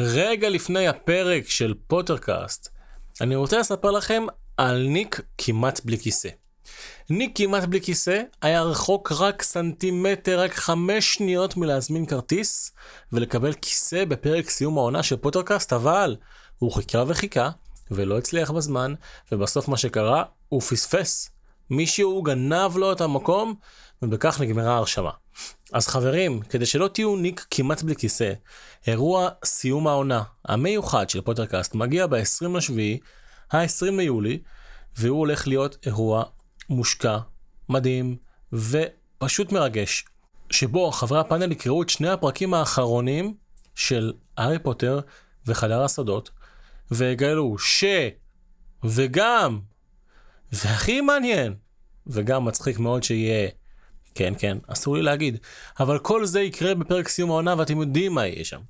רגע לפני הפרק של פוטרקאסט, אני רוצה לספר לכם על ניק כמעט בלי כיסא. ניק כמעט בלי כיסא היה רחוק רק סנטימטר, רק חמש שניות מלהזמין כרטיס ולקבל כיסא בפרק סיום העונה של פוטרקאסט, אבל הוא חיכה וחיכה ולא הצליח בזמן, ובסוף מה שקרה, הוא פספס. מישהו גנב לו את המקום, ובכך נגמרה ההרשמה. אז חברים, כדי שלא תהיו ניק כמעט בלי כיסא, אירוע סיום העונה המיוחד של פוטרקאסט מגיע ב-20 לשביעי, ה-20 ליולי, והוא הולך להיות אירוע מושקע, מדהים ופשוט מרגש, שבו חברי הפאנל יקראו את שני הפרקים האחרונים של הארי פוטר וחדר הסודות, ויגלו ש... וגם, והכי מעניין, וגם מצחיק מאוד שיהיה, כן כן, אסור לי להגיד, אבל כל זה יקרה בפרק סיום העונה ואתם יודעים מה יהיה שם.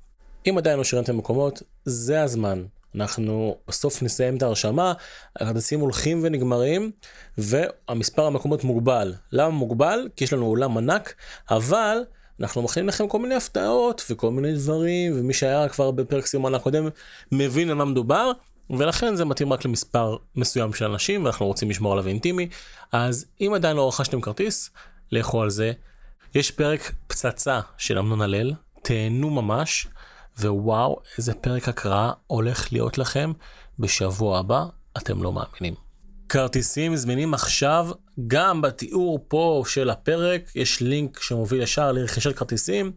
אם עדיין לא שרנתם מקומות, זה הזמן. אנחנו בסוף נסיים את ההרשמה, הכרטיסים הולכים ונגמרים, והמספר המקומות מוגבל. למה מוגבל? כי יש לנו אולם ענק, אבל אנחנו מכינים לכם כל מיני הפתעות וכל מיני דברים, ומי שהיה כבר בפרק סיום העונה הקודם מבין על מה מדובר, ולכן זה מתאים רק למספר מסוים של אנשים, ואנחנו רוצים לשמור עליו אינטימי. אז אם עדיין לא רכשתם כרטיס, לכו על זה. יש פרק פצצה של אמנון הלל, תהנו ממש. ווואו, איזה פרק הקראה הולך להיות לכם בשבוע הבא, אתם לא מאמינים. כרטיסים זמינים עכשיו, גם בתיאור פה של הפרק, יש לינק שמוביל ישר לרכישת כרטיסים,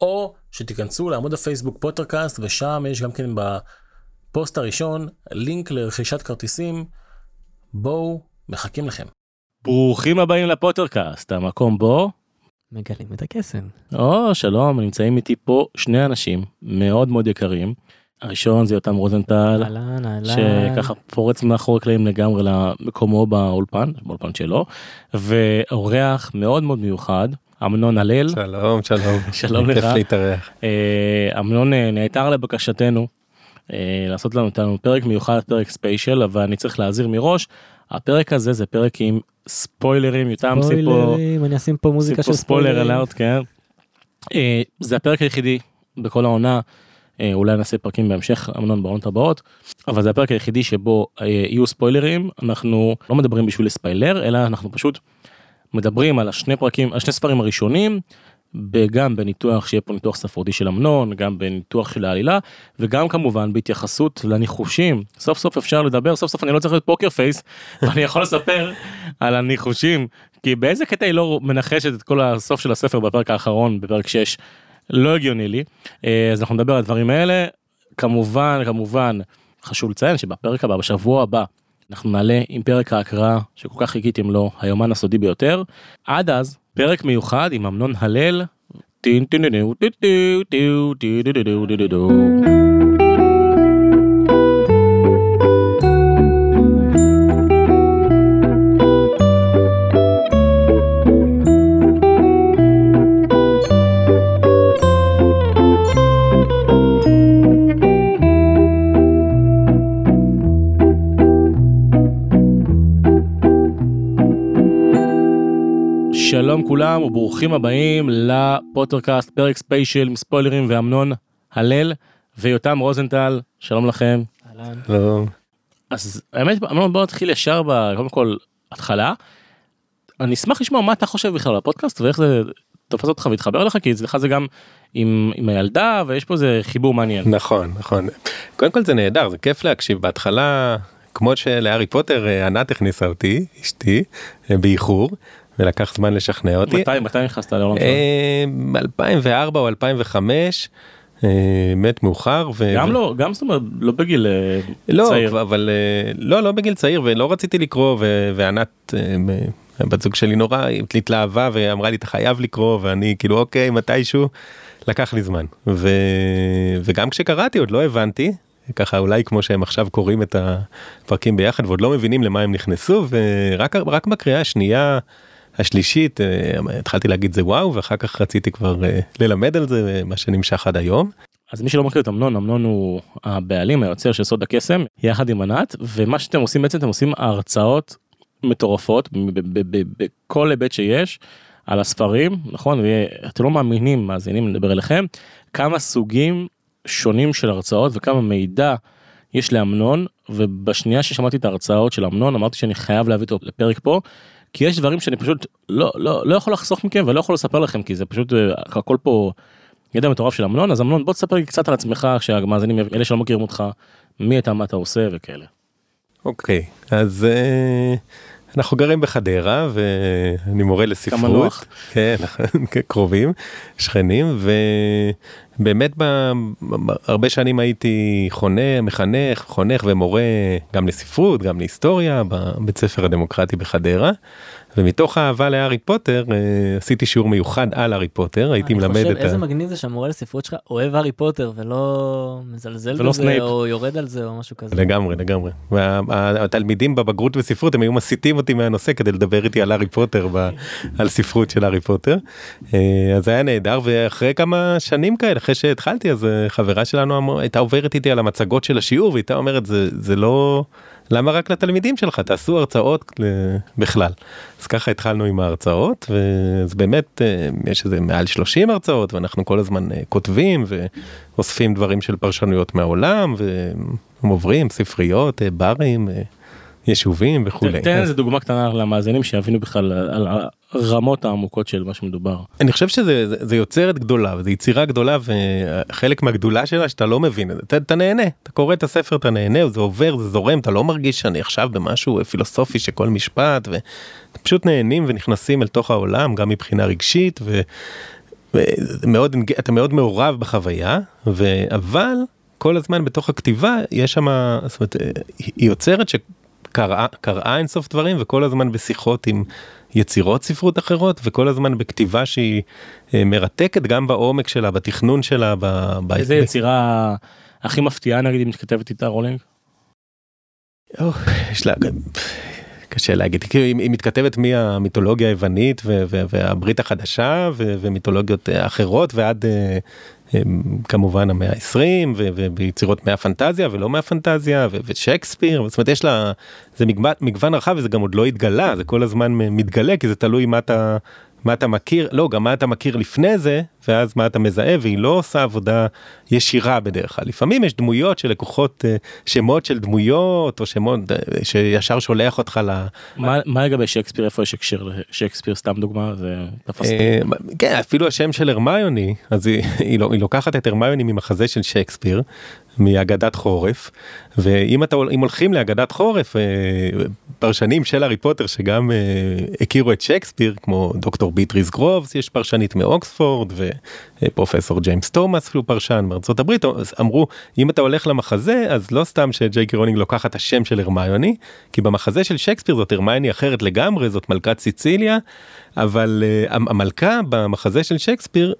או שתיכנסו לעמוד הפייסבוק פוטרקאסט, ושם יש גם כן בפוסט הראשון לינק לרכישת כרטיסים. בואו, מחכים לכם. ברוכים הבאים לפוטרקאסט, המקום בו מגלים את הקסם. או, שלום, נמצאים איתי פה שני אנשים מאוד מאוד יקרים. הראשון זה יותם רוזנטל, אהלן, אהלן. שככה פורץ מאחורי הקלעים לגמרי למקומו באולפן, באולפן שלו, ואורח מאוד מאוד מיוחד, אמנון הלל. שלום, שלום. שלום לך. כיף להתארח. אה, אמנון אה, נעתר לבקשתנו אה, לעשות לנו איתנו פרק מיוחד, פרק special, אבל אני צריך להזהיר מראש, הפרק הזה זה פרק עם ספוילרים, יותם שים פה, ספוילרים, אני אשים פה מוזיקה של spoiler. alert, כן. אה, זה הפרק היחידי בכל העונה, אה, אולי נעשה פרקים בהמשך, אמנון בעונות הבאות, אבל זה הפרק היחידי שבו אה, יהיו ספוילרים, אנחנו לא מדברים בשביל לספיילר, אלא אנחנו פשוט מדברים על השני פרקים, השני ספרים הראשונים, גם בניתוח שיהיה פה ניתוח ספרותי של אמנון, גם בניתוח של העלילה, וגם כמובן בהתייחסות לניחושים. סוף סוף אפשר לדבר, סוף סוף אני לא צריך להיות פוקר פייס, ואני יכול לספר על הניחושים, כי באיזה קטע היא לא מנחשת את כל הסוף של הספר בפרק האחרון, בפרק 6, לא הגיוני לי. אה, אז אנחנו נדבר על הדברים האלה. כמובן, כמובן, חשוב לציין שבפרק הבא, בשבוע הבא, אנחנו נעלה עם פרק ההקראה שכל כך חיכיתם לו, היומן הסודי ביותר. עד אז, פרק מיוחד עם אמנון הלל. טין טין טין טין טין טין טין טין טין טין. שלום כולם וברוכים הבאים לפוטרקאסט פרק special עם ספוילרים ואמנון הלל ויותם רוזנטל שלום לכם. אהלן. שלום. אז האמת אמנון בוא נתחיל ישר בקודם כל התחלה. אני אשמח לשמוע מה אתה חושב בכלל על הפודקאסט ואיך זה תופס אותך והתחבר לך כי אצלך זה גם עם, עם הילדה ויש פה איזה חיבור מעניין. נכון, נכון. קודם כל זה נהדר, זה כיף להקשיב. בהתחלה, כמו שלהארי פוטר, אה, ענת הכניסה אותי, אשתי, אה, באיחור, ולקח זמן לשכנע אותי. מתי מתי נכנסת לעולם שלך? אה, 2004 או 2005, אה, מת מאוחר. ו- גם לא גם זאת אומרת לא בגיל אה, לא, צעיר. אבל לא, לא בגיל צעיר, ולא רציתי לקרוא, ו- וענת, בת זוג שלי נורא התלהבה ואמרה לי אתה חייב לקרוא, ואני כאילו אוקיי, מתישהו, לקח לי זמן. ו... וגם כשקראתי עוד לא הבנתי, ככה אולי כמו שהם עכשיו קוראים את הפרקים ביחד ועוד לא מבינים למה הם נכנסו, ורק רק בקריאה השנייה, השלישית, אה, התחלתי להגיד זה וואו, ואחר כך רציתי כבר אה, ללמד על זה, מה שנמשך עד היום. אז מי שלא מכיר את אמנון, אמנון הוא הבעלים, היוצר של סוד הקסם, יחד עם ענת, ומה שאתם עושים בעצם, אתם עושים הרצאות מטורפות בכל היבט שיש על הספרים, נכון? ואתם לא מאמינים, מאזינים, נדבר אליכם, כמה סוגים שונים של הרצאות וכמה מידע יש לאמנון ובשנייה ששמעתי את ההרצאות של אמנון אמרתי שאני חייב להביא אותו לפרק פה. כי יש דברים שאני פשוט לא לא לא יכול לחסוך מכם ולא יכול לספר לכם כי זה פשוט אה, הכל פה ידע מטורף של אמנון אז אמנון בוא תספר לי קצת על עצמך שהמאזינים אלה שלא מכירים אותך מי אתה מה אתה עושה וכאלה. אוקיי אז אה, אנחנו גרים בחדרה ואני מורה לספרות. כן, קרובים, שכנים ובאמת ב- ב- הרבה שנים הייתי חונה, מחנך, חונך ומורה גם לספרות, גם להיסטוריה בבית ספר הדמוקרטי בחדרה. ומתוך האהבה להארי פוטר אה, עשיתי שיעור מיוחד על הארי פוטר, הייתי אני מלמד חושב את ה... איזה מגניב זה שהמורה לספרות שלך אוהב הארי פוטר ולא מזלזל בזה. או יורד על זה או משהו כזה. לגמרי לגמרי והתלמידים בבגרות בספרות הם היו מסיטים אותי מהנושא כדי לדבר איתי על הארי פוטר על ספרות של הארי פוטר אה, אז זה היה נהדר ואחרי כמה שנים כאלה אחרי שהתחלתי אז אה, חברה שלנו אמר- הייתה עוברת איתי על המצגות של השיעור והייתה אומרת זה לא למה רק לתלמידים שלך? תעשו הרצאות בכלל. אז ככה התחלנו עם ההרצאות ואז באמת אה, יש איזה מעל 30 הרצאות ואנחנו כל הזמן אה, כותבים ואוספים דברים של פרשנויות מהעולם והם עוברים ספריות אה, ברים יישובים וכולי. תן איזה דוגמה קטנה למאזינים שיבינו בכלל על הרמות העמוקות של מה שמדובר. אני חושב שזה זה, זה יוצרת גדולה וזה יצירה גדולה וחלק מהגדולה שלה שאתה לא מבין את זה אתה, נהנה אתה קורא את הספר אתה נהנה זה עובר זה זורם אתה לא מרגיש שאני עכשיו במשהו פילוסופי שכל משפט ופשוט נהנים ונכנסים אל תוך העולם גם מבחינה רגשית ו, ומאוד אתה מאוד מעורב בחוויה אבל כל הזמן בתוך הכתיבה יש שם זאת אומרת היא יוצרת שקראה קראה אינסוף דברים וכל הזמן בשיחות עם יצירות ספרות אחרות וכל הזמן בכתיבה שהיא אה, מרתקת גם בעומק שלה בתכנון שלה. ב... ב- איזה יצירה הכי מפתיעה נגיד אם מתכתבת איתה רולינג? או, יש לה קשה להגיד כי היא היא מתכתבת מהמיתולוגיה היוונית ו- ו- והברית החדשה ו- ומיתולוגיות אה, אחרות ועד אה, כמובן המאה ה-20 ויצירות מהפנטזיה ולא מהפנטזיה ושייקספיר זאת אומרת יש לה זה מגוון, מגוון רחב וזה גם עוד לא התגלה זה כל הזמן מתגלה כי זה תלוי מה אתה מה אתה מכיר לא גם מה אתה מכיר לפני זה ואז מה אתה מזהה? והיא לא עושה עבודה ישירה בדרך כלל. לפעמים יש דמויות שלקוחות אה, שמות של דמויות או שמות אה, שישר שולח אותך ל... מה מה לגבי שייקספיר? איפה יש הקשר לשייקספיר סתם דוגמה זה תפס אותי. אה, כן אפילו השם של הרמיוני אז היא, היא, לא, היא לוקחת את הרמיוני ממחזה של שייקספיר מאגדת חורף ואם אתה אם הולכים לאגדת חורף פרשנים של הארי פוטר שגם הכירו את שייקספיר כמו דוקטור ביטריס גרובס יש פרשנית מאוקספורד ופרופסור ג'יימס תומאס הוא פרשן מארצות הברית אמרו אם אתה הולך למחזה אז לא סתם שג'יי קי רולינג לוקחת השם של הרמיוני כי במחזה של שייקספיר זאת הרמיוני אחרת לגמרי זאת מלכת סיציליה אבל uh, המלכה במחזה של שייקספיר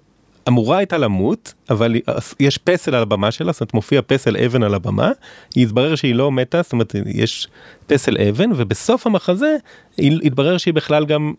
אמורה הייתה למות אבל היא- יש פסל על הבמה שלה זאת אומרת מופיע פסל אבן על הבמה היא התברר שהיא לא מתה זאת אומרת יש פסל אבן ובסוף המחזה התברר שהיא בכלל גם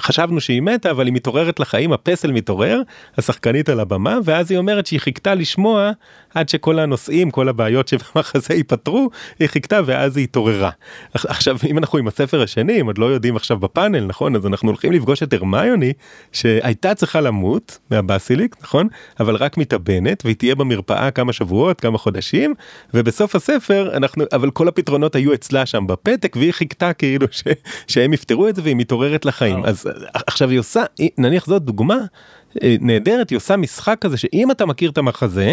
חשבנו שהיא מתה אבל היא מתעוררת לחיים הפסל מתעורר השחקנית על הבמה ואז היא אומרת שהיא חיכתה לשמוע עד שכל הנושאים כל הבעיות שבמחזה ייפתרו היא חיכתה ואז היא התעוררה. עכ- עכשיו אם אנחנו עם הספר השני הם עוד לא יודעים עכשיו בפאנל נכון אז אנחנו הולכים לפגוש את הרמיוני שהייתה צריכה למות מהבסיליק נכון אבל רק מתאבנת והיא תהיה במרפאה כמה שבועות כמה חודשים ובסוף הספר אנחנו אבל כל הפתרונות היו אצלה שם בפתק והיא חיכתה כאילו ש, שהם יפתרו את זה והיא מתעוררת לחיים. אז עכשיו היא עושה נניח זאת דוגמה נהדרת היא עושה משחק כזה שאם אתה מכיר את המחזה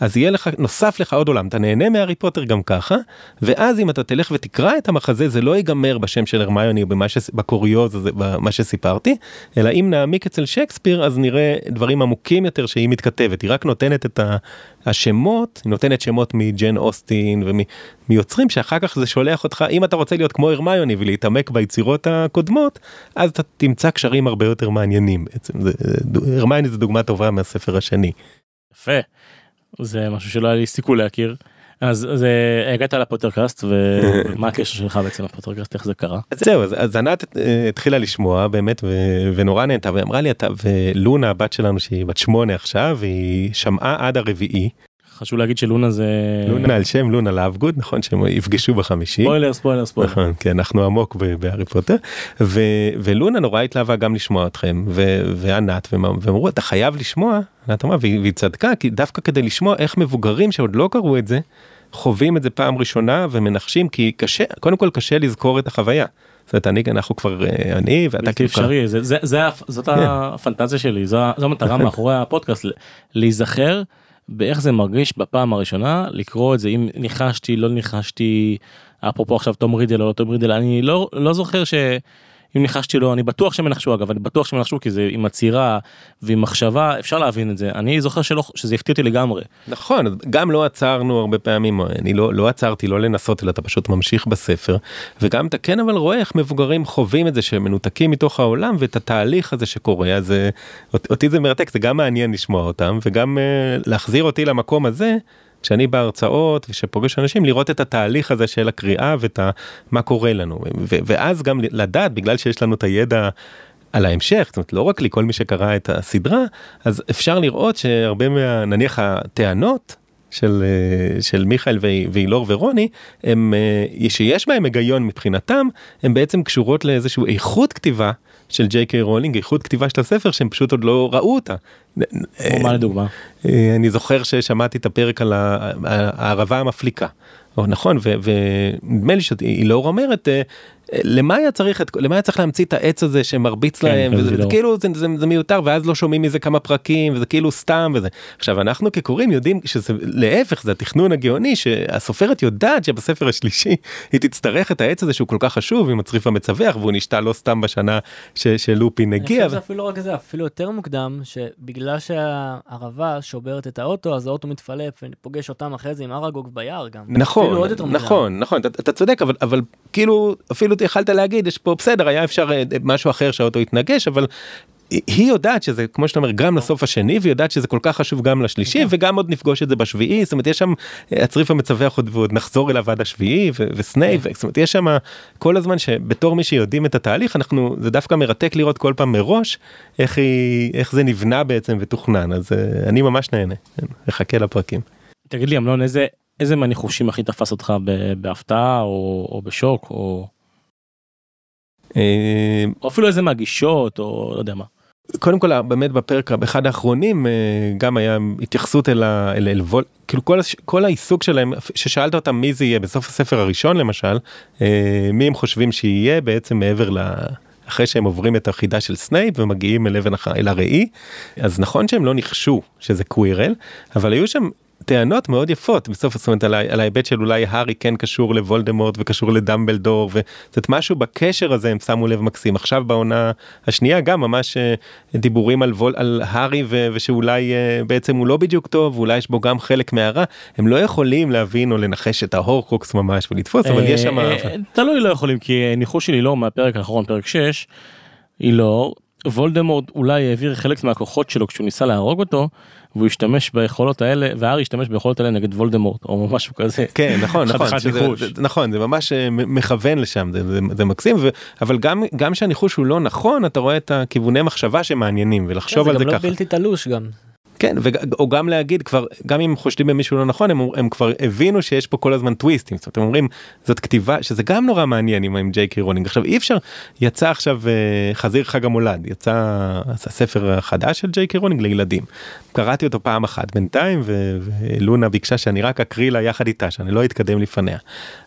אז יהיה לך נוסף לך עוד עולם. אתה נהנה מהארי פוטר גם ככה ואז אם אתה תלך ותקרא את המחזה זה לא ייגמר בשם של הרמיוני או במה שבקוריוז הזה במה שסיפרתי אלא אם נעמיק אצל שייקספיר אז נראה דברים עמוקים יותר שהיא מתכתבת. היא רק נותנת את השמות היא נותנת שמות מג'ן אוסטין ומיוצרים שאחר כך זה שולח אותך. אם אתה רוצה להיות כמו הרמיוני ולהתעמק ביצירות הקודמות אז אתה תמצא קשרים הרבה יותר מעניינים בעצם. זה, הרמיוני זה דוגמה טובה מהספר השני. יפה. זה משהו שלא היה לי סיכוי להכיר. אז אז, אה, הגעת לפוטרקאסט ומה הקשר שלך בעצם לפוטרקאסט איך זה קרה. אז זהו אז, אז ענת אה, התחילה לשמוע באמת ו, ונורא נהנתה ואמרה לי אתה ולונה הבת שלנו שהיא בת שמונה עכשיו היא שמעה עד הרביעי חשוב להגיד שלונה זה... לונה על שם לונה לאבגוד נכון שהם יפגשו בחמישי. ספוילר, ספוילר, ספוילר. נכון, כי אנחנו עמוק בהארי פוטר ו- ולונה נורא התלהבה גם לשמוע אתכם ו- וענת והם אמרו אתה חייב לשמוע ענת אמרה והיא צדקה כי דווקא כדי לשמוע איך מבוגרים שעוד לא קראו את זה חווים את זה פעם ראשונה ומנחשים כי קשה קודם כל קשה לזכור את החוויה. זאת אומרת אני אנחנו כבר אה, אני ואתה כאילו אפשרי, זה- זה- זה זאת כן. הפנטזיה שלי, זו זו המטרה מאחורי הפודקאסט, להיזכר באיך זה מרגיש בפעם הראשונה, לקרוא את זה, אם ניחשתי, לא ניחשתי, אפרופו עכשיו תום רידל או לא תום רידל, אני לא לא זוכר ש... אם ניחשתי לו, אני בטוח שהם ינחשו אגב, אני בטוח שהם ינחשו כי זה עם עצירה ועם מחשבה, אפשר להבין את זה. אני זוכר שלא, שזה הפתיע אותי לגמרי. נכון גם לא עצרנו הרבה פעמים אני לא לא עצרתי לא לנסות אלא אתה פשוט ממשיך בספר וגם אתה כן אבל רואה איך מבוגרים חווים את זה שהם מנותקים מתוך העולם ואת התהליך הזה שקורה אז אה, אות- אותי זה מרתק זה גם מעניין לשמוע אותם וגם אה, להחזיר אותי למקום הזה. כשאני בהרצאות ושפוגש אנשים לראות את התהליך הזה של הקריאה ואת ה, מה קורה לנו. ו, ואז גם לדעת בגלל שיש לנו את הידע על ההמשך, זאת אומרת לא רק לי, כל מי שקרא את הסדרה, אז אפשר לראות שהרבה מה, נניח הטענות של, אה, של מיכאל ואילור ורוני, הם, אה, שיש בהם היגיון מבחינתם, הם בעצם קשורות לאיזושהי איכות כתיבה של ג'יי קיי רולינג, איכות כתיבה של הספר שהם פשוט עוד לא ראו אותה. כמו מה לדוגמה? אה, אני זוכר ששמעתי את הפרק על הערבה המפליקה. נכון ונדמה לי שאילור אומרת אה, למה היה צריך את למה היה צריך להמציא את העץ הזה שמרביץ כן, להם כן, וזה, זה וזה לא. כאילו זה, זה, זה מיותר ואז לא שומעים מזה כמה פרקים וזה כאילו סתם וזה עכשיו אנחנו כקוראים יודעים שזה להפך זה התכנון הגאוני שהסופרת יודעת שבספר השלישי היא תצטרך את העץ הזה שהוא כל כך חשוב עם הצריף המצווח והוא נשתה לא סתם בשנה ש, שלופין הגיע. אני חושב שזה אפילו לא רק זה, אפילו יותר מוקדם, שבגלל שהערבה שוברת את האוטו, אז האוטו מתפלפ ופוגש אותם אחרי זה עם אראגוג ביער גם. נכון. נכון נכון אתה, אתה צודק אבל אבל כאילו אפילו יכלת להגיד יש פה בסדר היה אפשר אה, משהו אחר שהאוטו יתנגש אבל. היא- יודעת שזה כמו שאתה אומר גם לסוף השני והיא יודעת שזה כל כך חשוב גם לשלישי וגם עוד נפגוש את זה בשביעי זאת אומרת יש שם אה, הצריף המצווח עוד ועוד נחזור אליו עד השביעי ו- וסנייפ זאת אומרת יש שם כל הזמן שבתור מי שיודעים את התהליך אנחנו זה דווקא מרתק לראות כל פעם מראש איך היא איך זה נבנה בעצם ותוכנן אז אה, אני ממש נהנה כן, מחכה לפרקים. תגיד לי אמנון איזה איזה מהניחושים הכי תפס אותך בהפתעה או, או בשוק או, אה, או אפילו איזה מהגישות או לא יודע מה. קודם כל באמת בפרק באחד האחרונים אה, גם היה התייחסות אל, ה, אל, אל וול, כאילו כל, כל העיסוק שלהם ששאלת אותם מי זה יהיה בסוף הספר הראשון למשל אה, מי הם חושבים שיהיה בעצם מעבר ל... אחרי שהם עוברים את החידה של סנייפ ומגיעים אל אבן. אל הראי אז נכון שהם לא ניחשו שזה קווירל אבל היו שם טענות מאוד יפות בסוף זאת אומרת על, ההיבט של אולי הארי כן קשור לוולדמורט וקשור לדמבלדור וזאת משהו בקשר הזה הם שמו לב מקסים. עכשיו בעונה השנייה גם ממש אה, דיבורים על, וול, על הארי ו, ושאולי אה, בעצם הוא לא בדיוק טוב ואולי יש בו גם חלק מהרע הם לא יכולים להבין או לנחש את ההורקרוקס ממש ולתפוס אבל יש שם אה, תלוי לא יכולים כי ניחוש שלי לא מהפרק האחרון פרק 6 הי אולי וולדמורט אולי העביר חלק מהכוחות שלו כשהוא ניסה להרוג אותו והוא השתמש ביכולות האלה והארי השתמש ביכולות האלה נגד וולדמורט או משהו כזה. כן נכון נכון שזה. זה, נכון זה ממש אה, מכוון לשם זה, זה, זה מקסים ו, אבל גם גם שהניחוש הוא לא נכון אתה רואה את הכיווני מחשבה שמעניינים ולחשוב כן, על זה זה גם לא ככה. בלתי תלוש גם. כן או גם להגיד כבר גם אם חושדים במישהו לא נכון הם, הם כבר הבינו שיש פה כל הזמן טוויסטים. זאת אומרת הם אומרים זאת כתיבה שזה גם נורא מעניין עם, עם ג'יי קי רולינג. עכשיו אי אפשר יצא עכשיו אה, חזיר חג המולד יצא הספר החדש של ג'יי קי רולינג לילדים. קראתי אותו פעם אחת בינתיים ו- ולונה ביקשה שאני רק אקריא לה יחד איתה שאני לא אתקדם לפניה.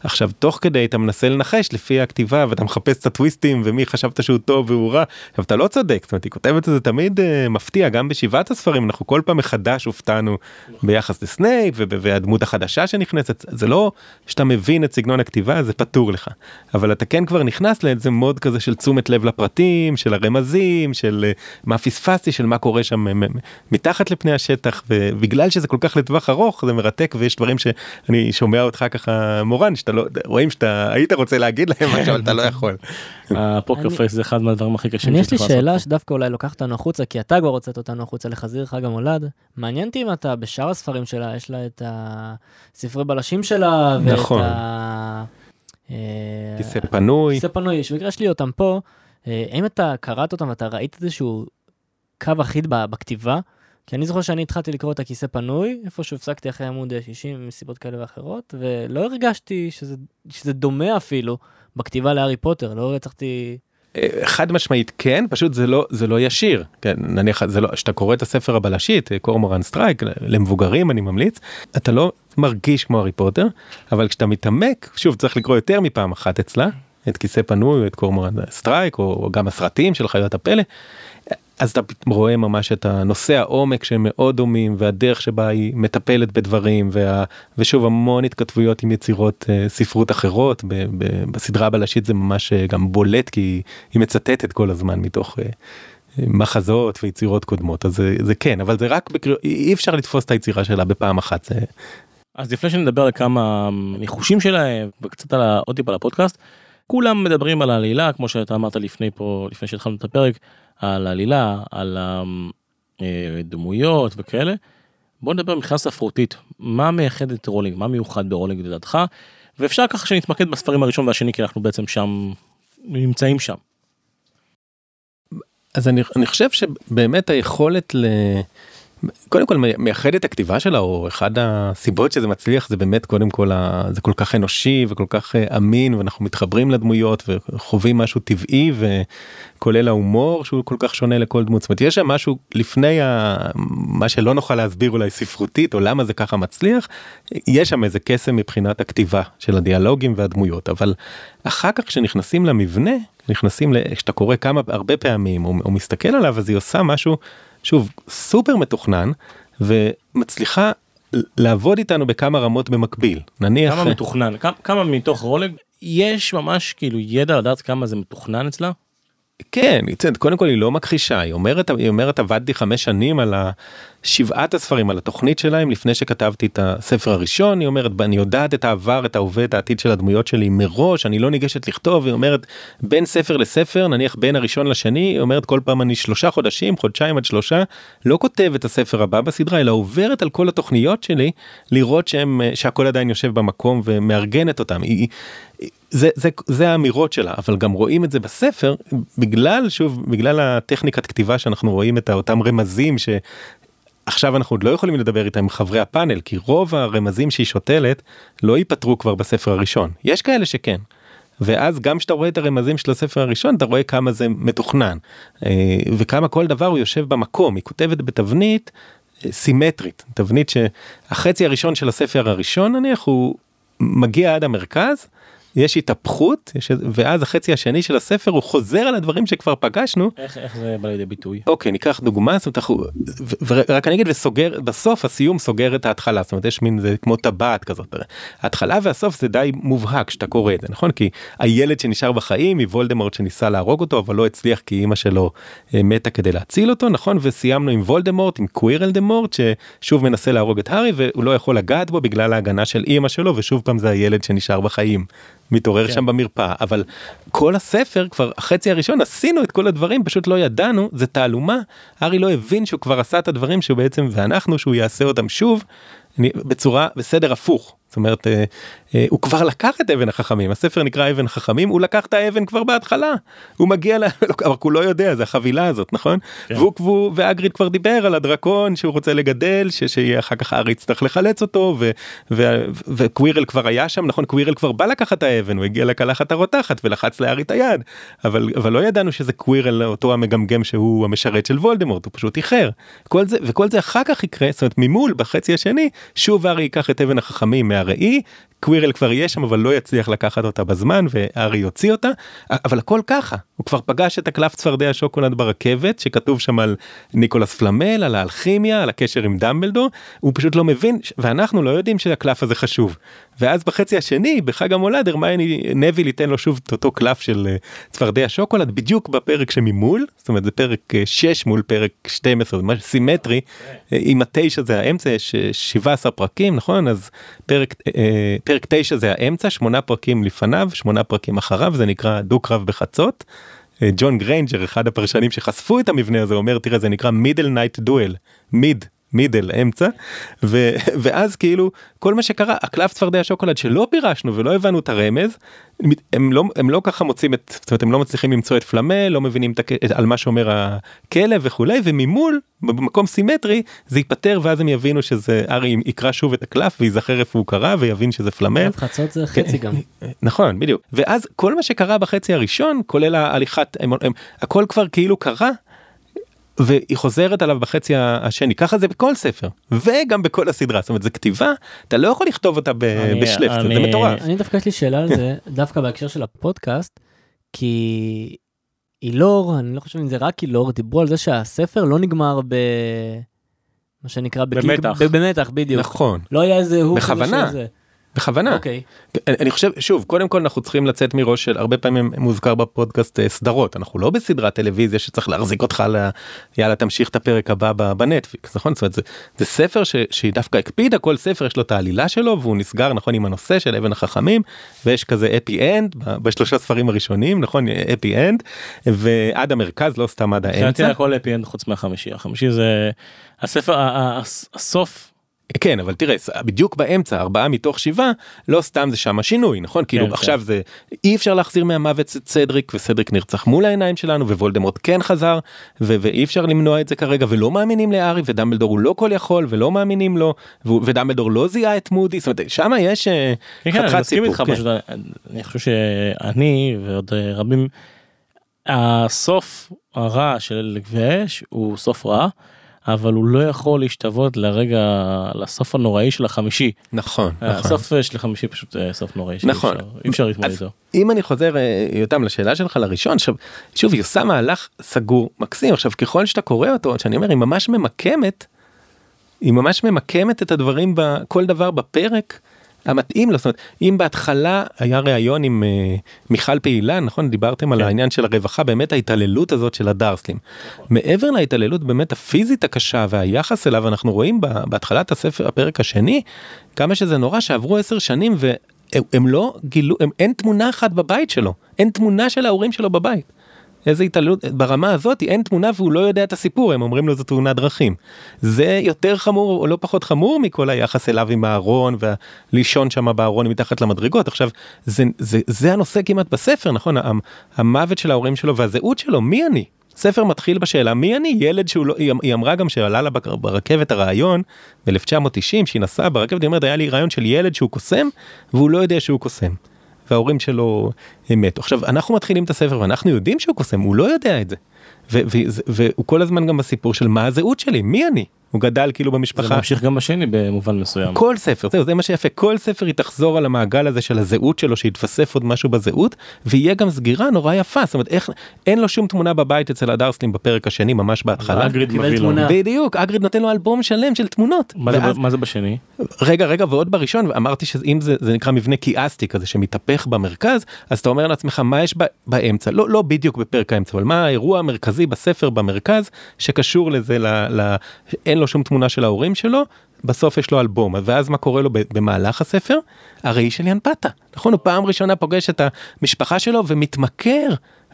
עכשיו תוך כדי אתה מנסה לנחש לפי הכתיבה ואתה מחפש את הטוויסטים ומי חשבת שהוא טוב והוא רע. עכשיו אתה לא צודק זאת אומרת היא כותבת את זה תמיד uh, מפתיע גם בשבעת הספרים אנחנו כל פעם מחדש הופתענו ביחס לסנייפ וב- והדמות החדשה שנכנסת זה לא שאתה מבין את סגנון הכתיבה זה פתור לך אבל אתה כן כבר נכנס לאיזה מוד כזה של תשומת לב לפרטים של הרמזים של אה, מה פספסתי של מה קורה שם מ- מתחת לפני השטח ובגלל שזה כל כך לטווח ארוך זה מרתק ויש דברים שאני שומע אותך ככה מורן שאתה לא רואים שאתה היית רוצה להגיד להם משהו אבל אתה לא יכול. הפוקר פייס זה אחד מהדברים הכי קשים אני יש לי שאלה. שדווקא אולי לוקחת אותנו החוצה, כי אתה כבר הוצאת אותנו החוצה לחזיר חג המולד. מעניין אותי אם אתה בשאר הספרים שלה, יש לה את הספרי בלשים שלה, ואת נכון. ה... אה, כיסא פנוי. כיסא פנוי, שבמקרה יש לי אותם פה. אה, האם אתה קראת אותם ואתה ראית איזשהו קו אחיד בכתיבה? כי אני זוכר שאני התחלתי לקרוא את הכיסא פנוי, איפה שהפסקתי אחרי עמוד 60 מסיבות כאלה ואחרות, ולא הרגשתי שזה, שזה דומה אפילו בכתיבה להארי פוטר, לא הצלחתי... אה, חד משמעית כן פשוט זה לא זה לא ישיר כן נניח זה לא שאתה קורא את הספר הבלשית אה, קורמורן סטרייק למבוגרים אני ממליץ אתה לא מרגיש כמו הארי פוטר אבל כשאתה מתעמק שוב צריך לקרוא יותר מפעם אחת אצלה את כיסא פנוי את קורמורן סטרייק או גם הסרטים של חיות הפלא. אז אתה רואה ממש את הנושא העומק שהם מאוד דומים והדרך שבה היא מטפלת בדברים וה, ושוב המון התכתבויות עם יצירות uh, ספרות אחרות ב, ב, בסדרה הבלשית זה ממש uh, גם בולט כי היא מצטטת כל הזמן מתוך uh, מחזות ויצירות קודמות אז זה, זה כן אבל זה רק בקריאות אי אפשר לתפוס את היצירה שלה בפעם אחת. זה... אז לפני שנדבר על כמה ניחושים שלהם וקצת על עוד טיפה על הפודקאסט כולם מדברים על העלילה כמו שאתה אמרת לפני פה לפני שהתחלנו את הפרק על העלילה, על הדמויות וכאלה. בוא נדבר מבחינה ספרותית, מה מייחד את רולינג, מה מיוחד ברולינג לדעתך, ואפשר ככה שנתמקד בספרים הראשון והשני כי אנחנו בעצם שם, נמצאים שם. אז אני, אני חושב שבאמת היכולת ל... קודם כל מייחד את הכתיבה שלה או אחד הסיבות שזה מצליח זה באמת קודם כל זה כל כך אנושי וכל כך אה, אמין ואנחנו מתחברים לדמויות וחווים משהו טבעי וכולל ההומור שהוא כל כך שונה לכל דמות. זאת אומרת יש שם משהו לפני ה... מה שלא נוכל להסביר אולי ספרותית או למה זה ככה מצליח יש שם איזה קסם מבחינת הכתיבה של הדיאלוגים והדמויות אבל אחר כך כשנכנסים למבנה נכנסים כשאתה קורא כמה הרבה פעמים או, או מסתכל עליו אז היא עושה משהו. שוב סופר מתוכנן ומצליחה לעבוד איתנו בכמה רמות במקביל נניח כמה מתוכנן כמה, מתוך רולג יש ממש כאילו ידע לדעת כמה זה מתוכנן אצלה. כן, קודם כל היא לא מכחישה, היא אומרת, היא אומרת עבדתי חמש שנים על שבעת הספרים, על התוכנית שלהם לפני שכתבתי את הספר הראשון, היא אומרת, אני יודעת את העבר, את ההווה, את העתיד של הדמויות שלי מראש, אני לא ניגשת לכתוב, היא אומרת, בין ספר לספר, נניח בין הראשון לשני, היא אומרת כל פעם אני שלושה חודשים, חודשיים עד שלושה, לא כותב את הספר הבא בסדרה, אלא עוברת על כל התוכניות שלי, לראות שהם, שהכל עדיין יושב במקום ומארגנת אותם. היא, זה זה זה האמירות שלה אבל גם רואים את זה בספר בגלל שוב בגלל הטכניקת כתיבה שאנחנו רואים את אותם רמזים שעכשיו אנחנו עוד לא יכולים לדבר איתם עם חברי הפאנל כי רוב הרמזים שהיא שותלת לא ייפתרו כבר בספר הראשון. יש כאלה שכן. ואז גם כשאתה רואה את הרמזים של הספר הראשון אתה רואה כמה זה מתוכנן. אה, וכמה כל דבר הוא יושב במקום. היא כותבת בתבנית אה, סימטרית. תבנית שהחצי הראשון של הספר הראשון נניח הוא מגיע עד המרכז יש התהפכות יש, ואז החצי השני של הספר הוא חוזר על הדברים שכבר פגשנו. איך, איך זה בא לידי ביטוי? אוקיי ניקח דוגמה זאת אומרת, ורק אני אגיד וסוגר בסוף הסיום סוגר את ההתחלה זאת אומרת יש מין זה כמו טבעת כזאת ההתחלה והסוף זה די מובהק שאתה קורא את זה נכון כי הילד שנשאר בחיים היא וולדמורט שניסה להרוג אותו אבל לא הצליח כי אימא שלו אה, מתה כדי להציל אותו נכון וסיימנו עם וולדמורט עם קווירל דמורט ששוב מנסה להרוג את הארי והוא לא יכול לגעת בו בגלל ההגנה של אימא שלו ושוב פעם זה הילד שנשאר בחיים. מתעורר כן. שם במרפאה. אבל כל הספר כבר החצי הראשון עשינו את כל הדברים פשוט לא ידענו זה תעלומה. ארי לא הבין שהוא כבר עשה את הדברים שהוא בעצם ואנחנו שהוא יעשה אותם שוב אני, בצורה בסדר הפוך זאת אומרת אה, אה, הוא כבר לקח את אבן החכמים הספר נקרא אבן חכמים הוא לקח את האבן כבר בהתחלה. הוא מגיע ל... אבל הוא לא יודע זה החבילה הזאת נכון? כן. והוא והוא ואגריד כבר דיבר על הדרקון שהוא רוצה לגדל שיהיה אחר כך הארי יצטרך לחלץ אותו ו, ו, וקווירל כבר היה שם נכון? קווירל כבר בא לקחת את האבן הוא הגיע לקלחת הרותחת ולחץ לארי את היד. אבל אבל לא ידענו שזה קווירל אותו המגמגם שהוא המשרת של וולדמורט הוא פשוט איחר. כל זה וכל זה אחר כך יקרה זאת אומרת ממול בחצי השני שוב הארי ייקח את אבן החכמים מהראי קווירל כבר יהיה שם אבל לא יצליח לקחת אותה בזמן והארי יוציא אותה אבל הכל ככה. הוא כבר פגש את הקלף צפרדע השוקולד ברכבת שכתוב שם על ניקולס פלמל על האלכימיה על הקשר עם דמבלדור. הוא פשוט לא מבין ואנחנו לא יודעים שהקלף הזה חשוב ואז בחצי השני בחג המולד הרמייני נביל ייתן לו שוב את אותו קלף של אה, צפרדע שוקולד בדיוק בפרק שממול זאת אומרת זה פרק 6 אה, מול פרק 12 זה משהו סימטרי עם אה, התשע זה האמצע יש 17 פרקים נכון? אז פרק פרק 9 זה האמצע שמונה פרקים לפניו שמונה פרקים אחריו זה נקרא דו קרב בחצות. ג'ון גריינג'ר אחד הפרשנים שחשפו את המבנה הזה אומר תראה זה נקרא Midnight Duel mid middle אמצע ו, ואז כאילו כל מה שקרה הקלף צפרדע שוקולד שלא פירשנו ולא הבנו את הרמז הם לא הם לא ככה מוצאים את זאת אומרת הם לא מצליחים למצוא את פלמל לא מבינים את, את, על מה שאומר הכלב וכולי וממול במקום סימטרי זה ייפתר ואז הם יבינו שזה ארי יקרא שוב את הקלף וייזכר איפה הוא קרא ויבין שזה פלמל. חצות זה חצי גם. נכון בדיוק ואז כל מה שקרה בחצי הראשון כולל ההליכת הם, הם, הכל כבר כאילו קרה. והיא חוזרת עליו בחצי השני ככה זה בכל ספר וגם בכל הסדרה זאת אומרת זה כתיבה אתה לא יכול לכתוב אותה ב- אני- בשלף זה- מטורף. אני דווקא יש לי שאלה על זה, דווקא בהקשר של הפודקאסט, כי אילור, אני לא חושב אם זה רק אילור, דיברו על זה שהספר לא נגמר ב... מה שנקרא בקליק- במתח. במתח, בדיוק. נכון לא היה איזה הוא בכוונה. שזה. בכוונה. אוקיי. אני אני חושב שוב קודם כל אנחנו צריכים לצאת מראש של הרבה פעמים מוזכר בפודקאסט אה, סדרות. אנחנו לא בסדרת טלוויזיה שצריך להחזיק אותך ל... יאללה תמשיך את הפרק הבא בנטפליקס נכון? זאת אומרת זה, זה ספר ש... שהיא דווקא הקפידה כל ספר יש לו את העלילה שלו והוא נסגר נכון עם הנושא של אבן החכמים ויש כזה happy end בשלושה ספרים הראשונים נכון? happy end ועד המרכז לא סתם עד האמצע. הכל happy end חוץ מהחמישי. החמישי זה הספר הסוף כן אבל תראה בדיוק באמצע ארבעה מתוך שבעה לא סתם זה שם השינוי נכון כאילו כן. עכשיו זה אי אפשר להחזיר מהמוות את סדריק וסדריק נרצח מול העיניים שלנו ווולדמורט כן חזר ו- ואי אפשר למנוע את זה כרגע ולא מאמינים להארי ודמבלדור הוא לא כל יכול ולא מאמינים לו ודמבלדור לא זיהה את מודי זאת אומרת שם יש אה, כן, כן, אני חתיכת מסכים סיפור, איתך כן. פשוט אני חושב שאני ועוד אה, רבים הסוף הרע של עקבי האש הוא סוף רע אבל הוא לא יכול להשתוות לרגע לסוף הנוראי של החמישי נכון נכון. הסוף אה, של החמישי פשוט אה, סוף נוראי נכון. אי אפשר להתמודד איתו. אם אני חוזר אה, יותם לשאלה שלך לראשון עכשיו שוב היא עושה מהלך סגור מקסים עכשיו ככל שאתה קורא אותו שאני אומר היא ממש ממקמת. היא ממש ממקמת את הדברים בכל דבר בפרק המתאים לו זאת אומרת אם בהתחלה היה ראיון עם אה, מיכל פעילה נכון דיברתם על כן. העניין של הרווחה באמת ההתעללות הזאת של הדרסלים מעבר להתעללות באמת הפיזית הקשה והיחס אליו אנחנו רואים בהתחלת הספר הפרק השני כמה שזה נורא שעברו עשר שנים והם הם לא גילו הם, אין תמונה אחת בבית שלו אין תמונה של ההורים שלו בבית. איזה התעללות ברמה הזאת אין תמונה והוא לא יודע את הסיפור הם אומרים לו זו תאונת דרכים. זה יותר חמור או לא פחות חמור מכל היחס אליו עם הארון והלישון שם בארון מתחת למדרגות עכשיו זה זה זה הנושא כמעט בספר נכון המ- המוות של ההורים שלו והזהות שלו מי אני. ספר מתחיל בשאלה מי אני ילד שהוא לא היא, אמרה גם שעלה לה ברכבת הרעיון ב-1990 שהיא נסעה ברכבת היא אומרת היה לי רעיון של ילד שהוא קוסם והוא לא יודע שהוא קוסם. וההורים שלו מתו. עכשיו אנחנו מתחילים את הספר ואנחנו יודעים שהוא קוסם הוא לא יודע את זה. והוא כל הזמן גם בסיפור של מה הזהות שלי מי אני הוא גדל כאילו זה במשפחה. ממשיך גם בשני במובן מסוים. כל ספר זהו זה מה שיפה כל ספר היא תחזור על המעגל הזה של הזהות שלו שיתווסף עוד משהו בזהות ויהיה גם סגירה נורא יפה זאת אומרת איך אין לו שום תמונה בבית אצל הדרסלים בפרק השני ממש בהתחלה. אגריד מביא לו. תמונה. בדיוק אגריד נותן לו אלבום שלם של תמונות. מה זה ב- ואז- מה זה בשני? רגע רגע ועוד בראשון אמרתי שאם זה זה נקרא מבנה קיאסטי כזה שמתהפך במרכז אז אתה אומר לעצמך מה יש ב- באמצע לא לא בדיוק בפרק האמצע אבל מה האירוע המרכזי בספר במרכז שקשור לזה ל, ל, אין לו שום תמונה של ההורים שלו בסוף יש לו אלבום ואז מה קורה לו במהלך הספר הראי של ינפתה נכון הוא פעם ראשונה פוגש את המשפחה שלו ומתמכר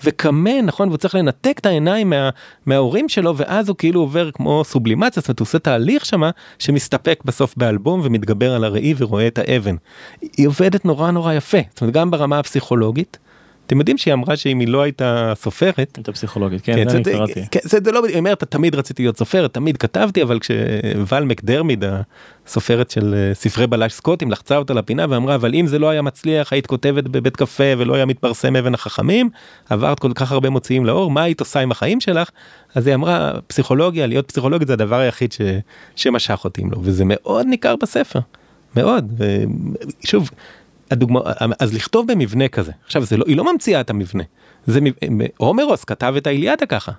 וקמה נכון והוא צריך לנתק את העיניים מה, מההורים שלו ואז הוא כאילו עובר כמו סובלימציה זאת אומרת הוא עושה תהליך שמה שמסתפק בסוף באלבום ומתגבר על הראי ורואה את האבן. היא עובדת נורא נורא יפה זאת אומרת גם ברמה הפסיכולוגית. אתם יודעים שהיא אמרה שאם היא לא הייתה סופרת את הפסיכולוגית כן כן, זה אני זה- קראתי. כן, זה זה לא, היא אומרת, תמיד רציתי להיות סופרת, תמיד כתבתי, אבל כשוואל מקדרמיד, הסופרת של אה, ספרי בלש סקוטים, לחצה אותה לפינה ואמרה, אבל אם זה לא היה מצליח, היית כותבת בבית קפה ולא היה מתפרסם אבן החכמים, עברת כל כך הרבה מוציאים לאור, מה היית עושה עם החיים שלך? אז היא אמרה, פסיכולוגיה, להיות פסיכולוגית זה הדבר היחיד ש, שמשך אותי לו, וזה מאוד ניכר בספר, מאוד. ושוב, הדוגמה, אז לכתוב במבנה כזה, עכשיו זה לא, היא לא ממציאה את המבנה, זה הומרוס כתב את האיליאדה ככה,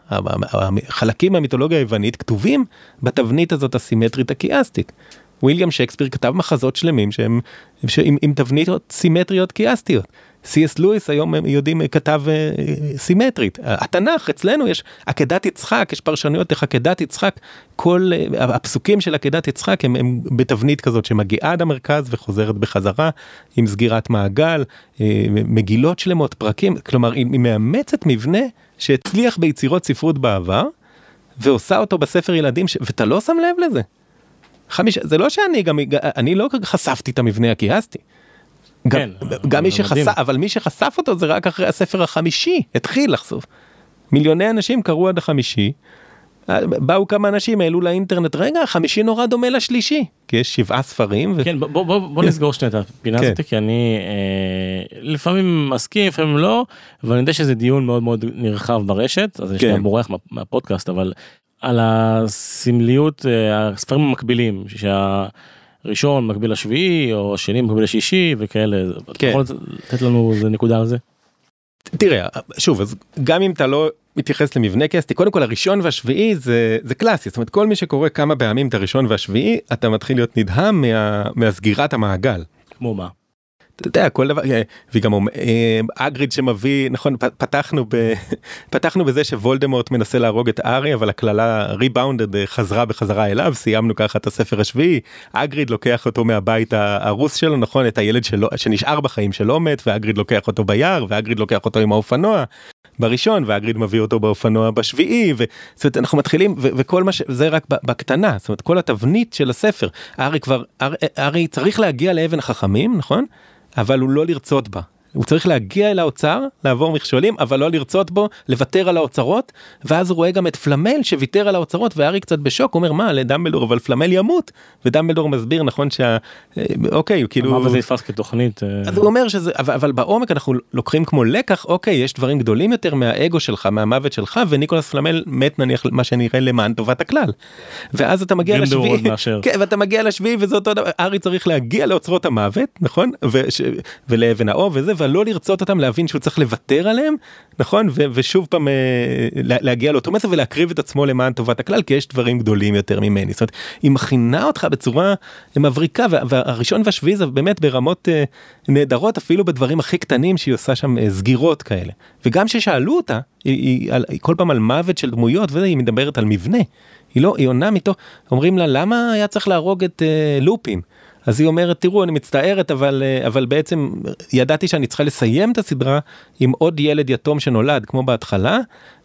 החלקים מהמיתולוגיה היוונית כתובים בתבנית הזאת הסימטרית הקיאסטית. וויליאם שייקספיר כתב מחזות שלמים שהם שעם, עם תבניות סימטריות קיאסטיות. סי.אס לואיס היום הם יודעים כתב אה, סימטרית התנ"ך אצלנו יש עקדת יצחק יש פרשנויות איך עקדת יצחק כל אה, הפסוקים של עקדת יצחק הם, הם בתבנית כזאת שמגיעה עד המרכז וחוזרת בחזרה עם סגירת מעגל אה, מגילות שלמות פרקים כלומר היא, מאמצת מבנה שהצליח ביצירות ספרות בעבר ועושה אותו בספר ילדים ש... ואתה לא שם לב לזה. חמישה, זה לא שאני גם, אני לא חשפתי את המבנה הכיהסתי. גם, כן, גם מי שחשף. אבל מי שחשף אותו זה רק אחרי הספר החמישי, התחיל לחשוף. מיליוני אנשים קראו עד החמישי, באו כמה אנשים, העלו לאינטרנט, רגע, החמישי נורא דומה לשלישי, כי יש שבעה ספרים. ו... כן, בוא, בוא, בוא, נסגור שנייה את הפינה כן. הזאת, כי אני אה, לפעמים מסכים, לפעמים לא, אבל אני יודע שזה דיון מאוד מאוד נרחב ברשת, אז יש כן. גם בורח מה, מהפודקאסט, אבל על הסמליות, אה, הספרים המקבילים, שהראשון מקביל לשביעי, או השני מקביל לשישי, וכאלה, אתה כן. יכול לתת לנו איזה נקודה על זה? תראה, שוב, אז גם אם אתה לא מתייחס למבנה קסטי, קודם כל הראשון והשביעי זה, זה קלאסי, זאת אומרת כל מי שקורא כמה פעמים את הראשון והשביעי, אתה מתחיל להיות נדהם מה, מהסגירת המעגל. כמו מה? אתה יודע, כל דבר, אה, וגם אומר, אה, אגריד שמביא, נכון, פתחנו, ב, פתחנו בזה שוולדמורט מנסה להרוג את ארי, אבל הקללה ריבאונדד חזרה בחזרה אליו, סיימנו ככה את הספר השביעי, אגריד לוקח אותו מהבית ההרוס שלו, נכון, את הילד שלו, שנשאר בחיים שלא מת, ואגריד לוקח אותו ביער, ואגריד לוקח אותו עם האופנוע. בראשון ואגריד מביא אותו באופנוע בשביעי וזאת אומרת אנחנו מתחילים וכל מה שזה רק בקטנה זאת אומרת כל התבנית של הספר ארי כבר ארי, ארי צריך להגיע לאבן החכמים נכון אבל הוא לא לרצות בה. הוא צריך להגיע אל האוצר, לעבור מכשולים, אבל לא לרצות בו, לוותר על האוצרות, ואז הוא רואה גם את פלמל שוויתר על האוצרות, והארי קצת בשוק, הוא אומר מה לדמבלדור, אבל פלמל ימות, ודמבלדור מסביר נכון שה... אה, אוקיי, כאילו... אמרת זה נתפס כתוכנית. אה, אז הוא אומר שזה אבל, אבל בעומק אנחנו לוקחים כמו לקח אוקיי יש דברים גדולים יותר מהאגו שלך מהמוות שלך וניקולס פלמל מת נניח מה שנראה למען טובת הכלל. ואז אתה מגיע לשביעי. כן, ואתה מגיע לשביעי וזה אותו דבר ארי צריך להגיע לאוצרות המוות נכון וש, ולאבן האוב וזה ולא לרצות אותם להבין שהוא צריך לוותר עליהם נכון? ו, ושוב פעם אה, לה- להגיע לאותו מסר ולהקריב את עצמו למען טובת הכלל כי יש דברים גדולים יותר ממני. זאת אומרת היא מכינה אותך בצורה מבריקה וה- והראשון והשביעי זה באמת ברמות אה, נהדרות אפילו בדברים הכי קטנים שהיא עושה שם אה, סגירות כאלה. וגם ששאלו אותה היא, היא, על, היא כל פעם על מוות של דמויות והיא מדברת על מבנה. היא לא היא עונה מתוך אומרים לה למה היה צריך להרוג את אה, לופין. אז היא אומרת תראו אני מצטערת אבל אה, אבל בעצם ידעתי שאני צריכה לסיים את הסדרה עם עוד ילד יתום שנולד כמו בהתחלה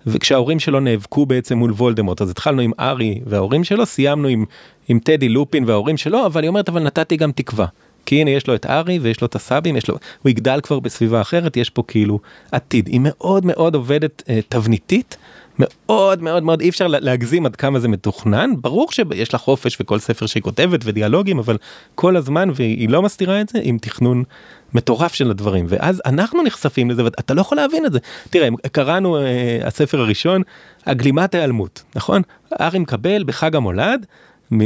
וכשההורים שלו נאבקו בעצם מול וולדמורט אז התחלנו עם ארי וההורים שלו סיימנו עם עם טדי לופין וההורים שלו אבל היא אומרת אבל נתתי גם תקווה. כי הנה יש לו את ארי ויש לו את הסבים יש לו הוא יגדל כבר בסביבה אחרת יש פה כאילו עתיד היא מאוד מאוד עובדת אה, תבניתית מאוד מאוד מאוד אי אפשר לה- להגזים עד כמה זה מתוכנן. ברור שיש לה חופש וכל ספר שהיא כותבת ודיאלוגים אבל כל הזמן והיא לא מסתירה את זה עם תכנון מטורף של הדברים. ואז אנחנו נחשפים לזה ואתה לא יכול להבין את זה. תראה קראנו אה, הספר הראשון הגלימת ההיעלמות נכון? ארי מקבל בחג המולד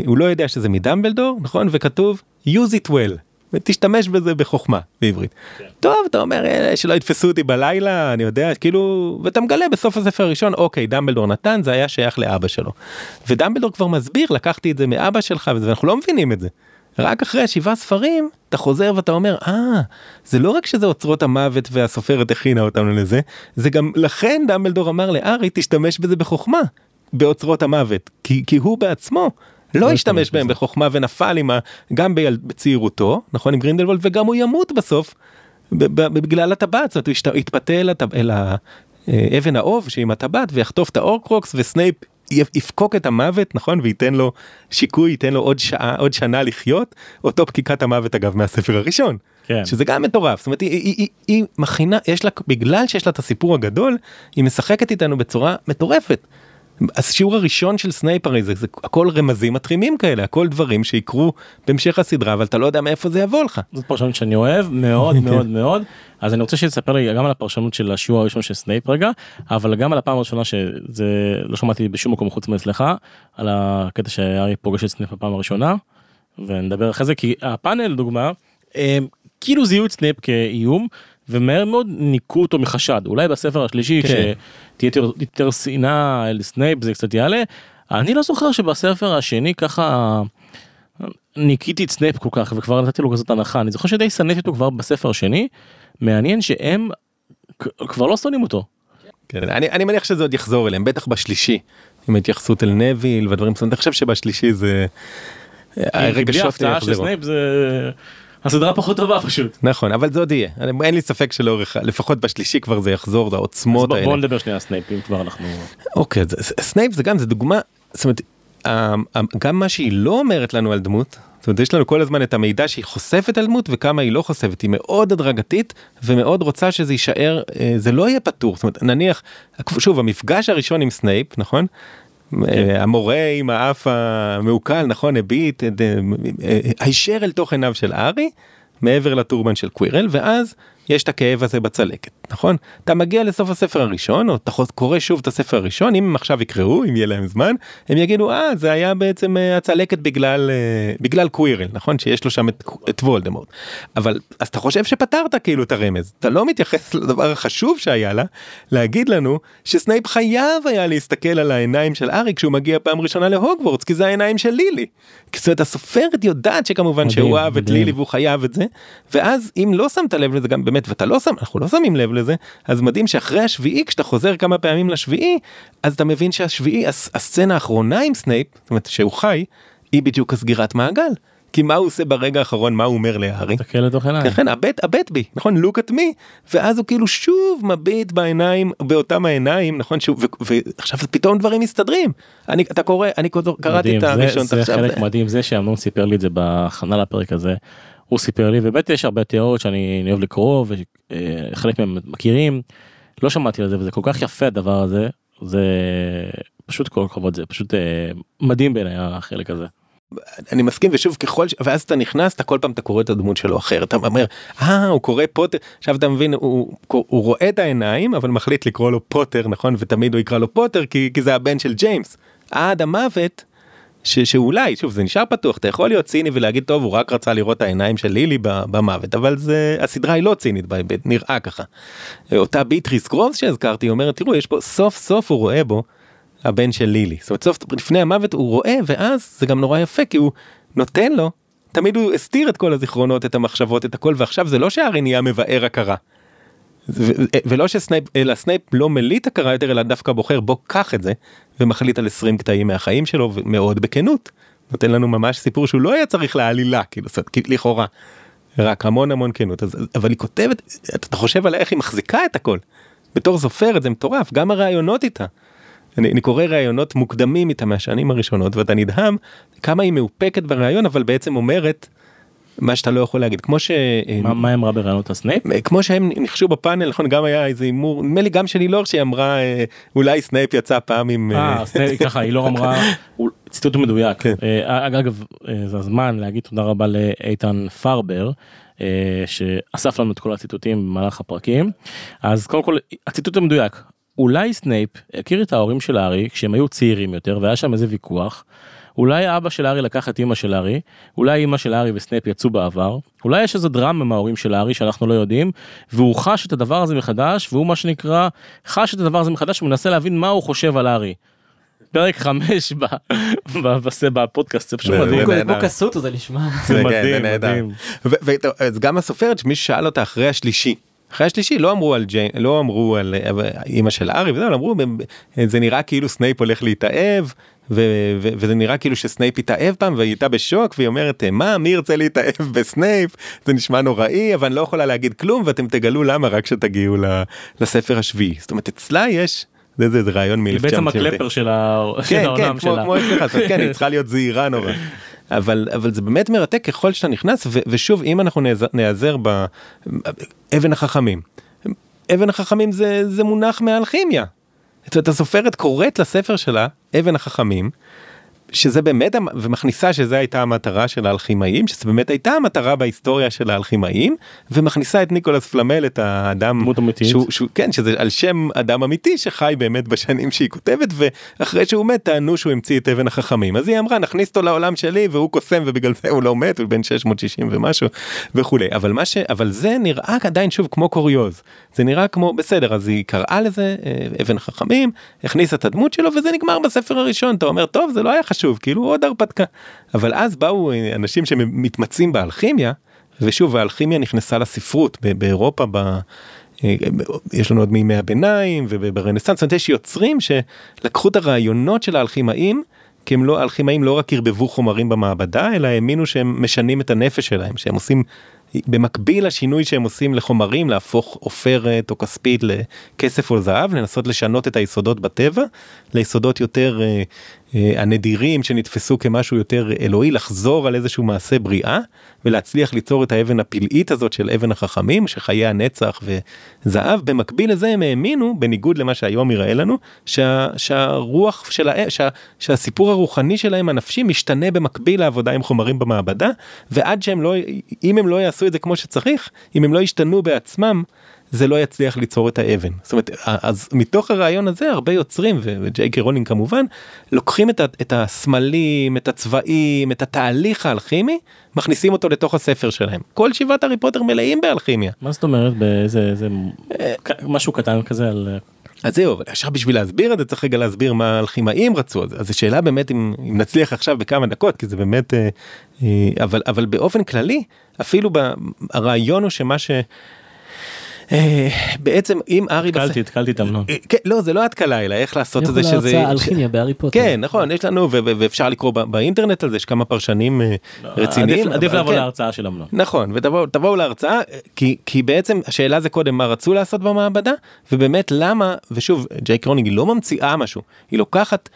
הוא לא יודע שזה מדמבלדור נכון? וכתוב use it well. ותשתמש בזה בחוכמה בעברית. טוב אתה אומר "אה, שלא יתפסו אותי בלילה אני יודע כאילו ואתה מגלה בסוף הספר הראשון אוקיי דמבלדור נתן זה היה שייך לאבא שלו. ודמבלדור כבר מסביר לקחתי את זה מאבא שלך וזה ואנחנו לא מבינים את זה. רק אחרי השבעה ספרים אתה חוזר ואתה אומר אה זה לא רק שזה אוצרות המוות והסופרת הכינה אותנו לזה זה גם לכן דמבלדור אמר להארי תשתמש בזה בחוכמה באוצרות המוות כי, כי הוא בעצמו לא השתמש בהם בחוכמה ונפל עם ה... גם. בצעירותו נכון עם גרינדלוולד וגם הוא ימות בסוף בגלל הטבעת זאת אומרת, הוא יתפתה אל, הטב... אל ה... אה, אבן האוב שעם הטבעת ויחטוף את ההורקרוקס וסנייפ יפקוק את המוות נכון וייתן לו שיקוי ייתן לו עוד שעה עוד שנה לחיות אותו פקיקת המוות אגב מהספר הראשון כן. שזה גם מטורף זאת אומרת היא, היא, היא, היא מכינה יש לה בגלל שיש לה את הסיפור הגדול היא משחקת איתנו בצורה מטורפת. השיעור הראשון של סנייפ הרי זה, זה הכל רמזים מטרימים כאלה הכל דברים שיקרו בהמשך הסדרה אבל אתה לא יודע מאיפה זה יבוא לך. זאת פרשנות שאני אוהב מאוד מאוד מאוד אז אני רוצה שתספר לי גם על הפרשנות של השיעור הראשון של סנייפ רגע אבל גם על הפעם הראשונה שזה לא שמעתי בשום מקום חוץ מאצלך על הקטע שהארי פוגש את סנייפ בפעם הראשונה ונדבר אחרי זה כי הפאנל לדוגמה הם כאילו זיהו את סנייפ כאיום ומהר מאוד ניקו אותו מחשד אולי בספר השלישי כן. כשתהיה יותר- שנאה אל סנייפ זה קצת יעלה אני לא זוכר שבספר השני ככה. ניקיתי את סנייפ כל כך וכבר נתתי לו כזאת הנחה אני זוכר שדי שנאתי אותו כבר בספר השני מעניין שהם כבר לא שונאים אותו. כן, אני, אני מניח שזה עוד יחזור אליהם בטח בשלישי עם ההתייחסות אל נוויל ודברים אומרת, אני חושב שבשלישי זה בלי הרגשות יחזרו. הסדרה פחות טובה פשוט. נכון אבל זה עוד יהיה אין לי ספק שלאורך לפחות בשלישי כבר זה יחזור בוא, האלה. בוא נדבר שנייה סנייפ אם כבר אנחנו אוקיי, סנייפ זה גם, זה דוגמה, זאת אומרת, גם מה שהיא לא אומרת לנו על דמות, זאת אומרת יש לנו כל הזמן את המידע שהיא חושפת על דמות וכמה היא לא חושפת, היא מאוד הדרגתית ומאוד רוצה שזה יישאר, אה, זה לא יהיה פתור, זאת אומרת נניח, שוב המפגש הראשון עם סנייפ, נכון? אה, המורה עם האף המעוקל, נכון, הביט, אה, אה, הישר אל תוך עיניו של הארי, מעבר לטורבן של קווירל, ואז יש את הכאב הזה בצלקת, נכון? אתה מגיע לסוף הספר הראשון, או אתה קורא שוב את הספר הראשון, אם הם עכשיו יקראו, אם יהיה להם זמן, הם יגידו, אה, זה היה בעצם אה, הצלקת בגלל, אה, בגלל קווירל, נכון? שיש לו שם את, את וולדמורט. אבל, אז אתה חושב שפתרת כאילו את הרמז, אתה לא מתייחס לדבר החשוב שהיה לה, להגיד לנו שסנייפ חייב היה להסתכל על העיניים של הארי כשהוא מגיע פעם ראשונה להוגוורטס, כי זה העיניים של לילי. זאת אומרת, הסופרת יודעת שכמובן מדהים, שהוא אהב את. לילי והוא חייב את זה, ואז אם לא שמת לב לזה גם באמת ואתה לא שם אנחנו לא שמים לב לזה אז מדהים שאחרי השביעי כשאתה חוזר כמה פעמים לשביעי אז אתה מבין שהשביעי הס- הסצנה האחרונה עם סנייפ זאת אומרת שהוא חי היא בדיוק הסגירת מעגל כי מה הוא עושה ברגע האחרון מה הוא אומר להארי. תסתכל לתוך עיניים. כן, הבט, הבט בי, נכון? look at me, ואז הוא כאילו שוב מביט בעיניים, באותם העיניים, נכון? ו- ועכשיו פתאום דברים מסתדרים. אני, אתה קורא, אני קראתי את זה- הראשון, זה עכשיו, חלק מדהים זה שאמנון סיפר לי את זה בהכנה לפרק הזה. הוא סיפר לי ובאמת יש הרבה תיאוריות שאני אני אוהב לקרוא וחלק מהם מכירים. לא שמעתי על זה וזה כל כך יפה הדבר הזה זה פשוט כל הכבוד זה פשוט אה, מדהים בעיניי החלק הזה. אני מסכים ושוב ככל ש... ואז אתה נכנס אתה כל פעם אתה קורא את הדמות שלו אחר אתה אומר אה הוא קורא פוטר עכשיו אתה מבין הוא, הוא רואה את העיניים אבל מחליט לקרוא לו פוטר נכון ותמיד הוא יקרא לו פוטר כי, כי זה הבן של ג'יימס עד המוות. ש, שאולי שוב זה נשאר פתוח אתה יכול להיות ציני ולהגיד טוב הוא רק רצה לראות העיניים של לילי במוות אבל זה הסדרה היא לא צינית בהיבט נראה ככה. אותה ביטריס גרובס שהזכרתי אומרת תראו יש פה סוף סוף הוא רואה בו הבן של לילי. זאת אומרת, סוף לפני המוות הוא רואה ואז זה גם נורא יפה כי הוא נותן לו, תמיד הוא הסתיר את כל הזיכרונות, את המחשבות, את הכל ועכשיו זה לא שהארי נהיה מבאר הכרה. ולא שסנייפ, אלא סנייפ לא מליט הכרה יותר אלא דווקא בוחר בוא קח את זה ומחליט על 20 קטעים מהחיים שלו מאוד בכנות. נותן לנו ממש סיפור שהוא לא היה צריך לעלילה כאילו לכאורה. רק המון המון כנות אז, אבל היא כותבת אתה חושב עליה איך היא מחזיקה את הכל. בתור סופרת זה מטורף גם הראיונות איתה. אני, אני קורא ראיונות מוקדמים איתה מהשנים הראשונות ואתה נדהם כמה היא מאופקת בראיון אבל בעצם אומרת מה שאתה לא יכול להגיד כמו ש... מה מה היא אמרה בראיונות על סנייפ? כמו שהם ניחשו בפאנל נכון גם היה איזה הימור נדמה לי גם של אילור שהיא אמרה אה, אולי סנייפ יצא פעם עם אה, אה, סנייפ, ככה היא לא אמרה ציטוט מדויק כן. אה, אג- אגב אה, זה הזמן להגיד תודה רבה לאיתן פרבר אה, שאסף לנו את כל הציטוטים במהלך הפרקים אז קודם כל הציטוט המדויק אולי סנייפ הכיר את ההורים של הארי כשהם היו צעירים יותר והיה שם איזה ויכוח. אולי אבא של הארי לקח את אמא של הארי, אולי אמא של הארי וסנייפ יצאו בעבר, אולי יש איזה דרמה עם ההורים של הארי שאנחנו לא יודעים, והוא חש את הדבר הזה מחדש, והוא מה שנקרא, חש את הדבר הזה מחדש ומנסה להבין מה הוא חושב על הארי. פרק חמש ב- ב- בס- בפודקאסט זה פשוט מדהים. זה כמו. כסותו זה נשמע. זה כן, מדהים, נהדר. מדהים. ו- ו- אז גם הסופרת שמישהו שאל אותה אחרי השלישי. אחרי השלישי לא אמרו על ג'יין לא אמרו על אמא של הארי וזה אמרו זה נראה כאילו סנייפ הולך להתאהב ו- ו- וזה נראה כאילו שסנייפ התאהב פעם והיא הייתה בשוק והיא אומרת מה מי ירצה להתאהב בסנייפ זה נשמע נוראי אבל אני לא יכולה להגיד כלום ואתם תגלו למה רק כשתגיעו לספר השביעי זאת אומרת אצלה יש זה זה, זה רעיון היא מ-1999. בעצם הקלפר של כן, כן, העולם כמו, שלה. כמו אצלך, זאת אומרת, כן, היא צריכה להיות זהירה נורא. אבל, אבל זה באמת מרתק ככל שאתה נכנס, ו, ושוב, אם אנחנו נעזר, באבן החכמים, אבן החכמים זה, זה מונח מאלכימיה. זאת אומרת, הסופרת קוראת לספר שלה אבן החכמים, שזה באמת, ומכניסה שזה הייתה המטרה של האלכימאים, שזה באמת הייתה המטרה בהיסטוריה של האלכימאים, ומכניסה את ניקולס פלמל, את האדם, דמות אמיתית. שהוא, שהוא, כן, שזה על שם אדם אמיתי שחי באמת בשנים שהיא כותבת, ואחרי שהוא מת טענו שהוא המציא את אבן החכמים. אז היא אמרה, נכניס אותו לעולם שלי, והוא קוסם, ובגלל זה הוא לא מת, הוא בן 660 ומשהו, וכולי. אבל מה ש... אבל זה נראה עדיין שוב כמו קוריוז. זה נראה כמו, בסדר, אז היא קראה לזה אבן החכמים, הכניסה את הדמות שלו, וזה נגמר בספר הראשון. אתה אומר, טוב, זה לא היה חשוב, כאילו עוד הרפתקה. אבל אז באו אנשים שמתמצאים באלכימיה, ושוב, האלכימיה נכנסה לספרות באירופה, ב... יש לנו עוד מימי הביניים וברנסאנס, יש יוצרים שלקחו את הרעיונות של האלכימאים, כי הם לא, האלכימאים לא רק ערבבו חומרים במעבדה, אלא האמינו שהם משנים את הנפש שלהם, שהם עושים במקביל לשינוי שהם עושים לחומרים להפוך עופרת או כספית לכסף או זהב לנסות לשנות את היסודות בטבע ליסודות יותר אה, הנדירים שנתפסו כמשהו יותר אלוהי לחזור על איזשהו מעשה בריאה ולהצליח ליצור את האבן הפלאית הזאת של אבן החכמים שחיי הנצח וזהב. במקביל לזה הם האמינו בניגוד למה שהיום יראה לנו שה, שהרוח של ה, שה, שהסיפור הרוחני שלהם הנפשי משתנה במקביל לעבודה עם חומרים במעבדה ועד שהם לא אם הם לא יעשו את זה כמו שצריך אם הם לא ישתנו בעצמם זה לא יצליח ליצור את האבן. זאת אומרת, אז מתוך הרעיון הזה הרבה יוצרים וג'יי קי רולינג כמובן לוקחים את, את הסמלים, את הצבעים, את התהליך האלכימי, מכניסים אותו לתוך הספר שלהם. כל שבעת הארי פוטר מלאים באלכימיה. מה זאת אומרת באיזה איזה משהו קטן כזה על אז זהו, אבל עכשיו בשביל להסביר את זה צריך רגע להסביר מה האלכימאים רצו, אז זו שאלה באמת אם, אם נצליח עכשיו בכמה דקות, כי זה באמת, אה, אה, אבל, אבל באופן כללי, אפילו הרעיון הוא שמה ש... אה, בעצם אם הארי התקלתי התקלתי את אמנון אה, כן, לא זה לא התקלה אלא איך לעשות את זה שזה הרצאה אלכימיה בהארי פוטר. כן נכון יש לנו ואפשר לקרוא באינטרנט על זה יש כמה פרשנים אה, לא, רציניים עדיף לבוא כן. להרצאה של אמנון נכון ותבואו להרצאה כי כי בעצם השאלה זה קודם מה רצו לעשות במעבדה ובאמת למה ושוב ג'יי קיי רולינג היא לא ממציאה משהו היא לוקחת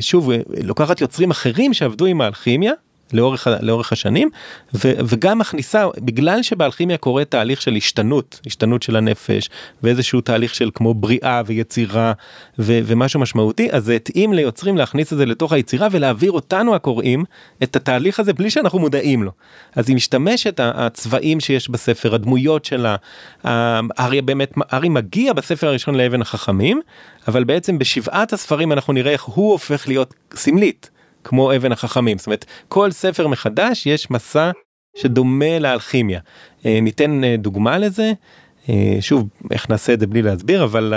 שוב לוקחת יוצרים אחרים שעבדו עם האלכימיה לאורך, לאורך השנים ו, וגם מכניסה בגלל שבאלכימיה קורה תהליך של השתנות השתנות של הנפש ואיזשהו תהליך של כמו בריאה ויצירה ו, ומשהו משמעותי אז זה התאים ליוצרים להכניס את זה לתוך היצירה ולהעביר אותנו הקוראים את התהליך הזה בלי שאנחנו מודעים לו. אז היא משתמשת הצבעים שיש בספר הדמויות שלה אריה באמת ארי מגיע בספר הראשון לאבן החכמים אבל בעצם בשבעת הספרים אנחנו נראה איך הוא הופך להיות סמלית. כמו אבן החכמים זאת אומרת כל ספר מחדש יש מסע שדומה לאלכימיה. אה, ניתן אה, דוגמה לזה אה, שוב איך נעשה את זה בלי להסביר אבל.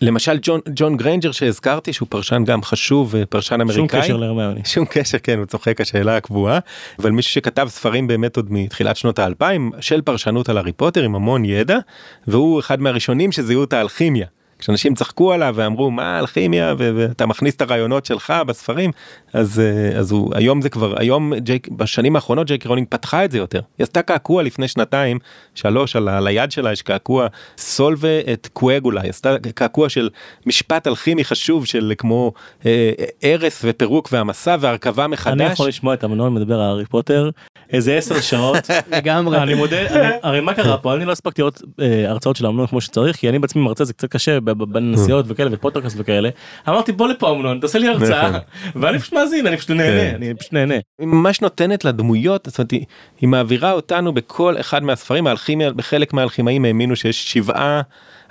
למשל ג'ון, ג'ון גריינג'ר שהזכרתי שהוא פרשן גם חשוב פרשן אמריקאי. שום קשר להרמיוני. שום קשר כן הוא צוחק השאלה הקבועה אבל מישהו שכתב ספרים באמת עוד מתחילת שנות האלפיים של פרשנות על הארי פוטר עם המון ידע והוא אחד מהראשונים שזיהו את האלכימיה. כשאנשים צחקו עליו ואמרו מה אלכימיה? ואתה מכניס את הרעיונות שלך בספרים אז אה, אז הוא היום זה כבר היום ג'יי קיי בשנים האחרונות ג'יי קיי רולינג פתחה את זה יותר. היא עשתה קעקוע לפני שנתיים שלוש על, על היד שלה יש קעקוע. Solve et Coagula היא עשתה קעקוע של משפט אלכימי חשוב של כמו אה, הרס ופירוק והמסע והרכבה מחדש. אני יכול לשמוע את אמנון מדבר על הארי פוטר איזה עשר שעות. לגמרי. אני מודה אני, הרי מה קרה פה? אני לא הספקתי לראות אה, הרצאות של אמנון כמו שצריך כי אני בעצמי מרצה זה קצת קשה בנסיעות וכאלה ופוטרקאסט וכאלה אמרתי בוא לפה אמנון תעשה לי הרצאה נכון. ואני פשוט מאזין אני פשוט נהנה כן. אני פשוט נהנה. היא ממש נותנת לדמויות זאת אומרת היא מעבירה אותנו בכל אחד מהספרים האלכימיה בחלק מהאלכימאים האמינו שיש שבעה.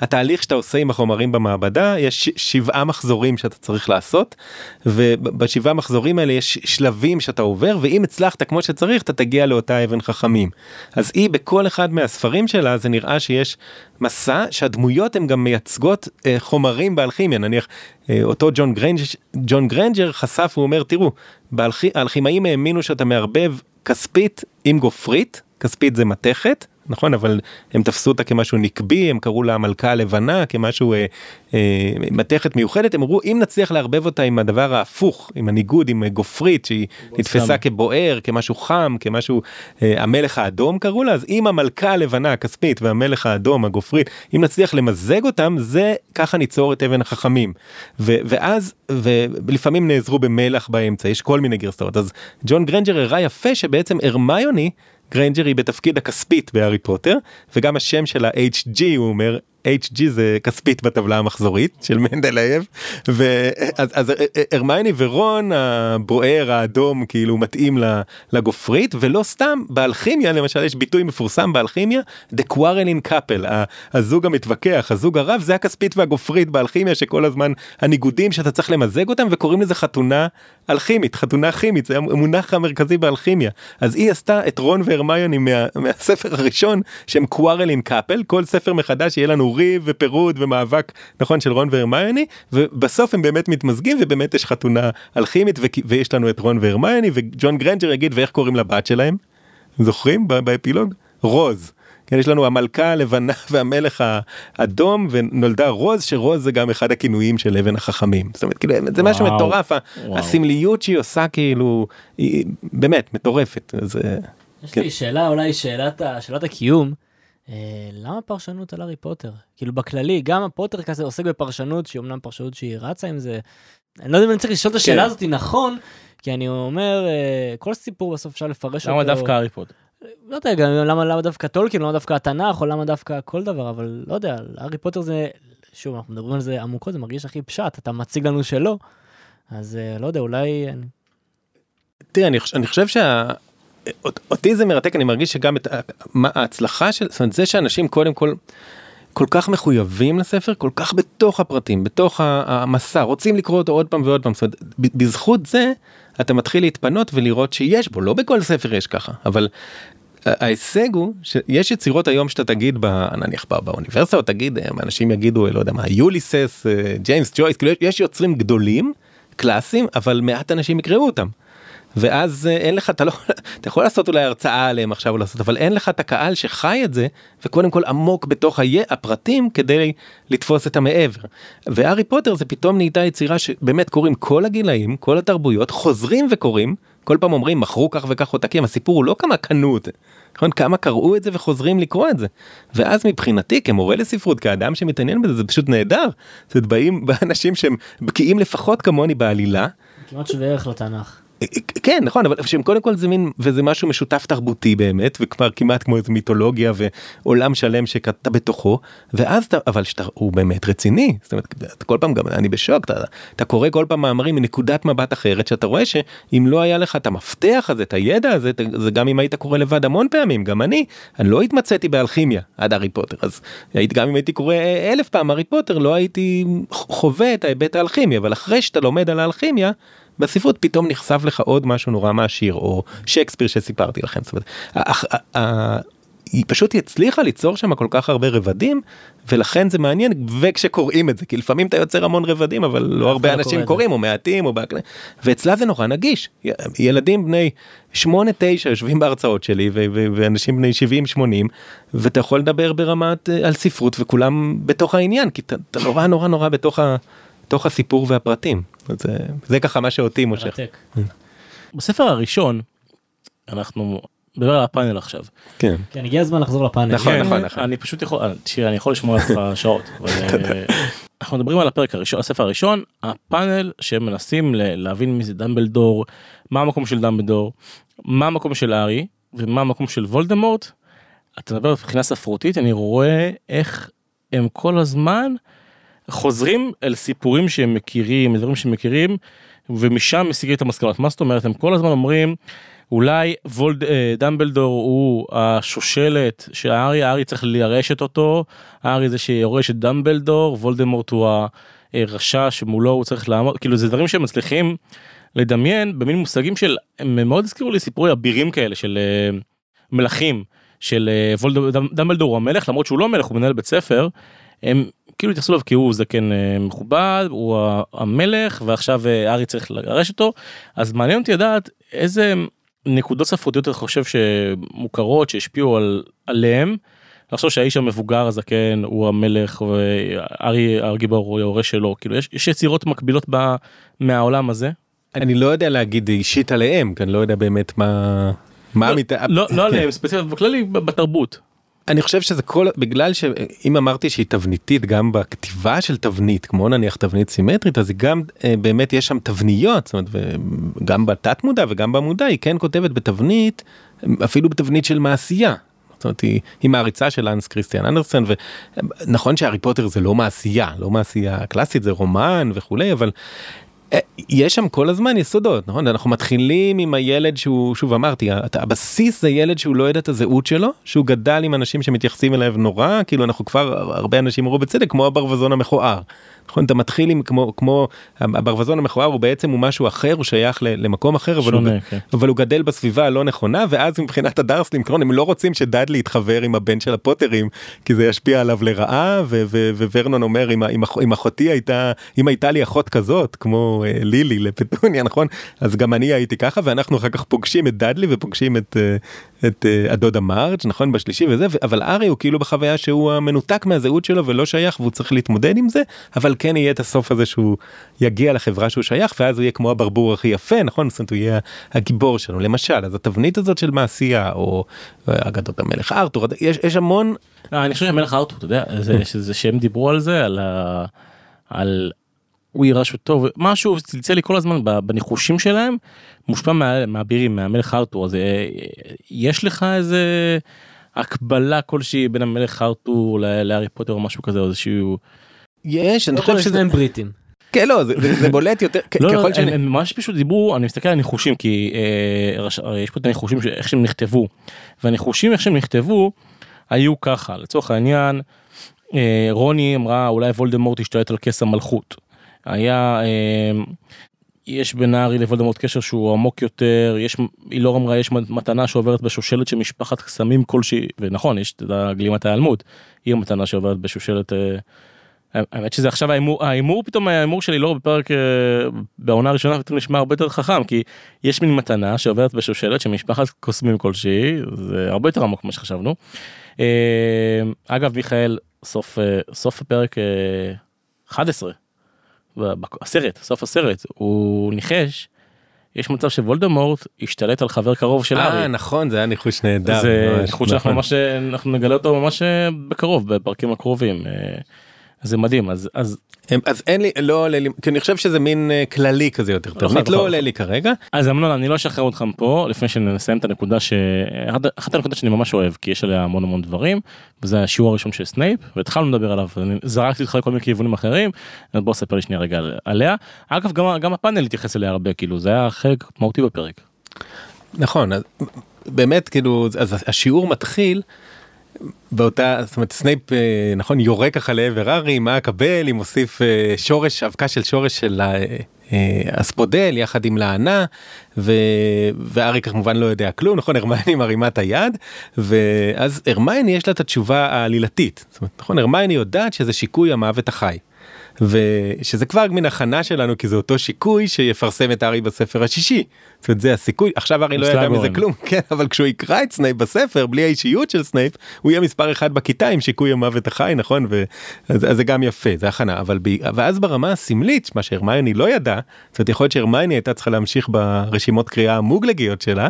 התהליך שאתה עושה עם החומרים במעבדה יש שבעה מחזורים שאתה צריך לעשות ובשבעה מחזורים האלה יש שלבים שאתה עובר ואם הצלחת כמו שצריך אתה תגיע לאותה אבן חכמים. אז היא בכל אחד מהספרים שלה זה נראה שיש מסע שהדמויות הן גם מייצגות אה, חומרים באלכימיה נניח אה, אותו ג'ון גרנג'ר, ג'ון גרנג'ר חשף הוא אומר תראו האלכימאים האמינו שאתה מערבב כספית עם גופרית כספית זה מתכת נכון אבל הם תפסו אותה כמשהו נקבי הם קראו לה המלכה הלבנה כמשהו אה, אה, מתכת מיוחדת. הם אמרו אם נצליח לערבב אותה עם הדבר ההפוך עם הניגוד עם גופרית שהיא נתפסה כבוער כמשהו חם כמשהו אה, המלך האדום קראו לה אז אם המלכה הלבנה הכספית והמלך האדום הגופרית אם נצליח למזג אותם זה ככה ניצור את אבן החכמים. ו, ואז ולפעמים נעזרו במלח באמצע יש כל מיני גרסאות. אז ג'ון גרנג'ר הראה יפה שבעצם הרמיוני גריינג'ר היא בתפקיד הכספית בהארי פוטר וגם השם של ה-HG הוא אומר HG זה כספית בטבלה המחזורית של מנדלייב ואז אז הרמיוני ורון הבוער האדום כאילו מתאים לגופרית ולא סתם באלכימיה למשל יש ביטוי מפורסם באלכימיה The Quarreling Couple הזוג המתווכח הזוג הרב זה הכספית והגופרית באלכימיה שכל הזמן הניגודים שאתה צריך למזג אותם וקוראים לזה חתונה אלכימית חתונה כימית זה המונח המרכזי באלכימיה. אז היא עשתה את רון והרמיוני מ, מהספר הראשון שהם Quarreling Couple כל ספר מחדש יהיה לנו ריב ופירוד ומאבק נכון של רון והרמיוני ובסוף הם באמת מתמזגים ובאמת יש חתונה אלכימית ויש לנו את רון והרמיוני וג'ון גרנג'ר יגיד ואיך קוראים לבת שלהם זוכרים באפילוג רוז. כן, יש לנו המלכה הלבנה והמלך האדום ונולדה רוז שרוז זה גם אחד הכינויים של אבן החכמים זאת אומרת כאילו זה משהו מטורף הסמליות שהיא עושה כאילו היא באמת מטורפת. אז, יש כן. לי שאלה, אולי שאלת, שאלת הקיום. אה, למה פרשנות על הארי פוטר? כאילו בכללי, גם הפוטר כזה עוסק בפרשנות, שהיא אמנם פרשנות שהיא רצה עם זה. אני לא יודע אם אני צריך לשאול את השאלה כן. הזאת נכון, כי אני אומר, אה, כל סיפור בסוף אפשר לפרש אותו. למה דווקא הארי פוטר? לא יודע, גם למה, למה דווקא טולקין, למה דווקא התנ"ך, או למה דווקא כל דבר, אבל לא יודע, הארי פוטר זה, שוב, אנחנו מדברים על זה עמוקות, זה מרגיש הכי פשט, אתה מציג לנו שלא, אז אה, לא יודע, אולי... אני- תראה, אני חושב שה... אות- אותי זה מרתק, אני מרגיש שגם את ההצלחה של, זאת אומרת, זה שאנשים קודם כל כל כך מחויבים לספר, כל כך בתוך הפרטים, בתוך המסע, רוצים לקרוא אותו עוד פעם ועוד פעם, זאת אומרת, בזכות זה אתה מתחיל להתפנות ולראות שיש בו, לא בכל ספר יש ככה, אבל ההישג הוא שיש יצירות היום שאתה תגיד ב, נניח בא- באוניברסיטה או תגיד אה, אנשים יגידו לא יודע מה יוליסס אה, ג'יימס ג'ויס כאילו יש יוצרים גדולים קלאסיים אבל מעט אנשים יקראו אותם. ואז אה, אין לך אתה לא אתה יכול לעשות אולי הרצאה עליהם עכשיו לעשות אבל אין לך את הקהל שחי את זה וקודם כל עמוק בתוך היה- הפרטים כדי לתפוס את המעבר. והארי פוטר זה פתאום נהייתה יצירה שבאמת קוראים כל הגילאים כל התרבויות חוזרים וקוראים כל פעם אומרים מכרו כך וכך עותקים הסיפור הוא לא כמה קנו את זה. נכון כמה קראו את זה וחוזרים לקרוא את זה ואז מבחינתי כמורה לספרות כאדם שמתעניין בזה זה פשוט נהדר. זאת אומרת, באים באנשים שהם בקיאים לפחות כמוני בעלילה כמעט שווה ערך לתנ"ך. כן נכון אבל שהם קודם כל זה מין וזה משהו משותף תרבותי באמת וכבר כמעט כמו איזה מיתולוגיה ועולם שלם שאתה בתוכו ואז אתה אבל שאתה הוא באמת רציני זאת אומרת אתה כל פעם גם אני בשוק אתה, אתה קורא כל פעם מאמרים מנקודת מבט אחרת שאתה רואה שאם לא היה לך את המפתח הזה את הידע הזה אתה- זה גם אם היית קורא לבד המון פעמים גם אני אני לא התמצאתי באלכימיה עד הארי פוטר אז הייתי גם אם הייתי קורא אלף פעם הארי פוטר לא הייתי חווה את ההיבט האלכימי אבל אחרי שאתה לומד על האלכימיה. בספרות פתאום נחשף לך עוד משהו נורא מעשיר או שייקספיר שסיפרתי לכם. זאת אומרת, היא פשוט הצליחה ליצור שם כל כך הרבה רבדים ולכן זה מעניין וכשקוראים את זה כי לפעמים אתה יוצר המון רבדים אבל לא הרבה לא אנשים. קוראים או מעטים או בהקלט ואצלה זה נורא נגיש ילדים בני 8-9 יושבים בהרצאות שלי ו- ו- ואנשים בני 70-80 ואתה יכול לדבר ברמת אה, על ספרות וכולם בתוך העניין כי אתה נורא נורא נורא בתוך ה... בתוך הסיפור והפרטים זה, זה ככה מה שאותי מושך. בספר הראשון אנחנו מדבר על הפאנל עכשיו. כן. כן, הגיע הזמן לחזור לפאנל. נכון, כן, נכון, נכון. אני פשוט יכול, אה, תשמע, אני יכול לשמוע אותך שעות. אבל, אה, אנחנו מדברים על הפרק הראשון, הספר הראשון, הפאנל שהם מנסים ל- להבין מי זה דמבלדור, מה המקום של דמבלדור, מה המקום של הארי ומה המקום של וולדמורט. אתה מדבר מבחינה ספרותית, אני רואה איך הם כל הזמן חוזרים אל סיפורים שהם מכירים, דברים שהם מכירים, ומשם משיגים את המסקנות. מה זאת אומרת? הם כל הזמן אומרים, אולי וולד, אה, דמבלדור הוא השושלת שהארי, הארי צריך לרשת אותו, הארי זה שיורש את דמבלדור, וולדמורט הוא הרשע שמולו הוא צריך לעמוד, כאילו זה דברים שהם מצליחים לדמיין במין מושגים של, הם מאוד הזכירו לי סיפורי אבירים כאלה של אה, מלכים, של אה, וולד, דמ- דמבלדור הוא המלך, למרות שהוא לא מלך, הוא מנהל בית ספר, הם כאילו התייחסו אליו כי הוא זקן אה, מכובד, הוא המלך, ועכשיו אה, הארי צריך לגרש אותו, אז מעניין אותי לדעת איזה נקודות ספרותיות אתה חושב שמוכרות שהשפיעו על עליהם. לחשוב שהאיש המבוגר הזקן הוא המלך וארי הגיבור הוא היורש שלו כאילו יש, יש יצירות מקבילות ב, מהעולם הזה. אני לא יודע להגיד אישית עליהם כי אני לא יודע באמת מה מה מת... לא לא עליהם ספציפית בכללי בתרבות. אני חושב שזה כל בגלל שאם אמרתי שהיא תבניתית גם בכתיבה של תבנית כמו נניח תבנית סימטרית אז היא גם אה, באמת יש שם תבניות זאת אומרת וגם בתת מודע וגם במודע היא כן כותבת בתבנית אפילו בתבנית של מעשייה. זאת אומרת היא, היא מעריצה של אנס כריסטיאן אנדרסן ונכון שהארי פוטר זה לא מעשייה לא מעשייה קלאסית זה רומן וכולי אבל יש שם כל הזמן יסודות נכון אנחנו מתחילים עם הילד שהוא שוב אמרתי הבסיס זה ילד שהוא לא יודע את הזהות שלו שהוא גדל עם אנשים שמתייחסים אליו נורא כאילו אנחנו כבר הרבה אנשים אמרו בצדק כמו הברווזון המכוער. נכון אתה מתחיל עם כמו כמו הברווזון המכוער הוא בעצם הוא משהו אחר הוא שייך למקום אחר אבל הוא, שונה, כן. אבל הוא גדל בסביבה הלא נכונה ואז מבחינת הדרסלים קרון הם לא רוצים שדאדלי יתחבר עם הבן של הפוטרים כי זה ישפיע עליו לרעה וורנון אומר אם, אם, אח- אם אחותי הייתה אם הייתה לי אחות כזאת כמו אה, לילי לפטוניה נכון אז גם אני הייתי ככה ואנחנו אחר כך פוגשים את דאדלי ופוגשים את. אה, את אה, הדודה מרג' נכון בשלישי וזה אבל ארי הוא כאילו בחוויה שהוא המנותק מהזהות שלו ולא שייך והוא צריך להתמודד עם זה אבל כן יהיה את הסוף הזה שהוא יגיע לחברה שהוא שייך ואז הוא יהיה כמו הברבור הכי יפה נכון? זאת אומרת הוא יהיה הגיבור שלנו. למשל אז התבנית הזאת של מעשייה או אה, אגדות המלך ארתור יש, יש המון לא, אני חושב שהמלך ארתור אתה יודע זה, זה שהם דיברו על זה על ה... על הוא יראה שהוא טוב. משהו צלצל לי כל הזמן בניחושים שלהם מושפע מה- מהמלך ארתור. אז אה, יש לך איזה הקבלה כלשהי בין המלך ארתור להארי פוטר או משהו כזה או איזשהו יש אני אני חושב שזה שהם בריטים. כן לא זה, זה, בולט יותר לא, לא, ככל הם, שאני הם ממש פשוט דיברו אני מסתכל על הניחושים כי אה, רש, אה, יש פה את הניחושים ש- איך שהם נכתבו והניחושים איך שהם נכתבו היו ככה לצורך העניין אה, רוני אמרה אולי וולדמורט ישתלט על כס המלכות היה אה, יש בין הארי לוולדמורט קשר שהוא עמוק יותר יש אילור אמרה יש מתנה שעוברת בשושלת של משפחת קסמים כלשהי ונכון יש את גלימת ההיעלמות היא המתנה שעוברת בשושלת. אה, האמת שזה עכשיו ההימור ההימור פתאום ההימור שלי לא בפרק אה, בעונה הראשונה פתאום נשמע הרבה יותר חכם כי יש מין מתנה שעוברת בשושלת של משפחת קוסמים כלשהי זה הרבה יותר עמוק ממה שחשבנו. אה, אגב מיכאל סוף אה, סוף הפרק אה, 11 הסרט סוף הסרט הוא ניחש יש מצב שוולדמורט ישתלט על חבר קרוב של אה הארי. נכון זה היה ניחוש נהדר זה ניחוש שאנחנו נכון. ממש אנחנו נגלה אותו ממש אה, בקרוב בפרקים הקרובים. זה מדהים אז אז הם- אז אין לי לא עולה לי כי אני חושב שזה מין אה, כללי כזה יותר תבנית חייב, לא לא עולה חייב. לי כרגע אז אמנון אני לא אשחרר אותך פה לפני שנסיים את הנקודה ש... אחת- אחת הנקודות שאני ממש אוהב כי יש עליה המון המון דברים וזה השיעור הראשון של סנייפ והתחלנו לדבר עליו אני זרקתי אותך לכל מיני כיוונים אחרים אז בוא ספר לי שנייה רגע על- עליה אגב גם גם הפאנל התייחס אליה הרבה כאילו זה היה חלק מהותי בפרק. נכון אז באמת כאילו אז השיעור מתחיל. באותה זאת אומרת סנייפ אה, נכון יורה ככה לעבר הארי מה הקבל אם מוסיף אה, שורש אבקה של שורש של ה- אה, יחד עם לענה ו... והארי כמובן לא יודע כלום נכון הרמיוני מרימה את היד ואז הרמיוני יש לה את התשובה העלילתית זאת אומרת, נכון הרמיוני יודעת שזה שיקוי המוות החי. ושזה כבר מין הכנה שלנו כי זה אותו שיקוי שיפרסם את הארי בספר השישי. זאת אומרת זה השיקוי עכשיו הארי לא ידע. מזה כלום כן אבל כשהוא יקרא את סנייפ בספר בלי האישיות של סנייפ הוא יהיה מספר אחד בכיתה עם שיקוי המוות החי נכון ואז אז זה גם יפה זה הכנה אבל ב... ואז ברמה הסמלית מה שהרמייני לא ידע זאת אומרת יכול להיות שהרמייני הייתה צריכה להמשיך ברשימות קריאה המוגלגיות שלה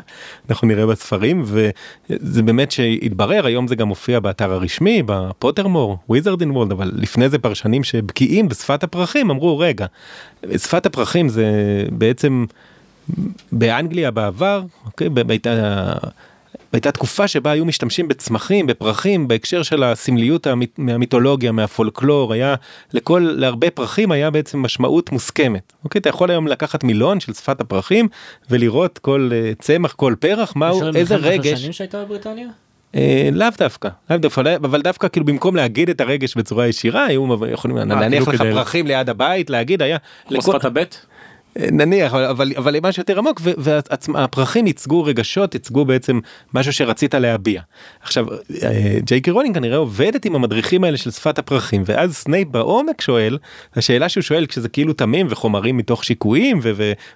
אנחנו נראה בספרים וזה באמת שהתברר היום זה גם מופיע באתר הרשמי בפוטרמור וויזרדין וולד אבל לפני זה פרשנים שבקיאים בשפת הפרחים אמרו רגע שפת הפרחים זה בעצם באנגליה בעבר, אוקיי, הייתה, הייתה תקופה שבה היו משתמשים בצמחים, בפרחים, בהקשר של הסמליות המיט- מהמיתולוגיה, מהפולקלור, היה לכל, להרבה פרחים היה בעצם משמעות מוסכמת. אוקיי, אתה יכול היום לקחת מילון של שפת הפרחים ולראות כל אה, צמח, כל פרח, מהו, יש איזה מלחמת רגש. השנים שהייתה בבריטניה? אה, לאו דווקא, לאו דווקא, אבל דווקא כאילו במקום להגיד את הרגש בצורה ישירה, היו יכולים להניח כאילו לך כדי- פרחים ליד הבית, להגיד, היה... כמו שפת הבט. נניח אבל אבל אבל משהו יותר עמוק והפרחים ייצגו רגשות ייצגו בעצם משהו שרצית להביע. עכשיו אה, ג'יי קי רולינג כנראה עובדת עם המדריכים האלה של שפת הפרחים ואז סנייפ בעומק שואל השאלה שהוא שואל כשזה כאילו תמים וחומרים מתוך שיקויים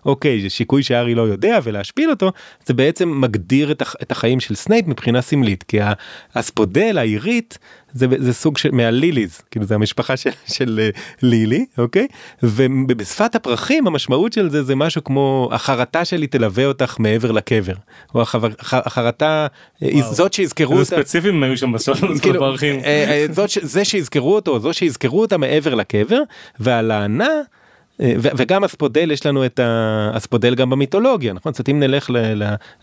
ואוקיי זה שיקוי שהארי לא יודע ולהשפיל אותו זה בעצם מגדיר את, הח- את החיים של סנייפ מבחינה סמלית כי ה- האספודל העירית זה, זה סוג של מה lilies כאילו זה המשפחה של, של אה, לילי אוקיי ובשפת הפרחים המשמעות של זה זה משהו כמו החרטה שלי תלווה אותך מעבר לקבר או החרטה אה, זאת שיזכרו אותה. ספציפיים היו שם בסוף כאילו. אה, זאת זה שיזכרו אותו זו שיזכרו אותה מעבר לקבר והלענה. אה, ו- וגם הספודל יש לנו את ה- הספודל גם במיתולוגיה נכון זאת אומרת אם נלך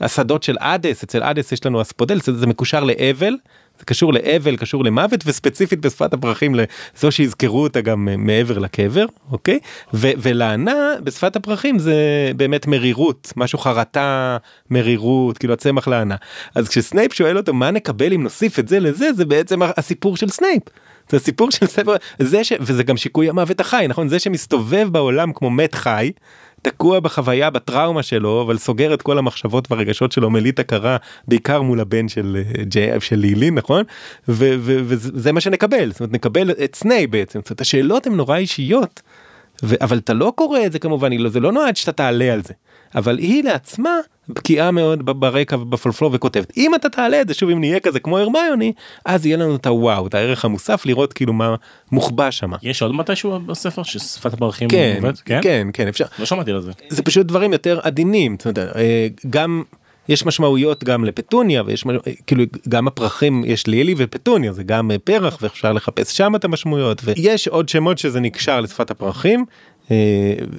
לשדות של אדס אצל אדס יש לנו הספודל זה, זה מקושר לאבל זה קשור לאבל קשור למוות וספציפית בשפת הפרחים לזו שיזכרו אותה גם מעבר לקבר אוקיי ו- ולענה בשפת הפרחים זה באמת מרירות משהו חרטה מרירות כאילו הצמח לענה אז כשסנייפ שואל אותו מה נקבל אם נוסיף את זה לזה זה בעצם הסיפור של סנייפ. זה הסיפור של ספר זה ש... וזה גם שיקוי המוות החי נכון זה שמסתובב בעולם כמו מת חי. תקוע בחוויה בטראומה שלו אבל סוגר את כל המחשבות והרגשות שלו מ הלטת הכרה בעיקר מול הבן של אה, של לילי נכון ו- וזה מה שנקבל זאת אומרת נקבל את סנייפ בעצם זאת אומרת השאלות הן נורא אישיות אבל אתה לא קורא את זה כמובן, לא- זה לא נועד שאתה תעלה על זה. אבל היא לעצמה בקיאה מאוד ברקע ובפולפלור וכותבת. אם אתה תעלה את זה, שוב אם נהיה כזה כמו הרמיוני, אז יהיה לנו את הוואו, את הערך המוסף, לראות כאילו מה מוחבא שם. יש עוד מתישהו בספר ששפת הפרחים כן, עובדת? כן? כן, כן, אפשר. לא שמעתי על זה. זה פשוט דברים יותר עדינים, אה, גם יש משמעויות גם לפטוניה ויש כאילו גם הפרחים יש לילי ופטוניה זה גם אה, פרח ואפשר לחפש שם את המשמעויות ויש עוד שמות שזה נקשר לשפת הפרחים. אה,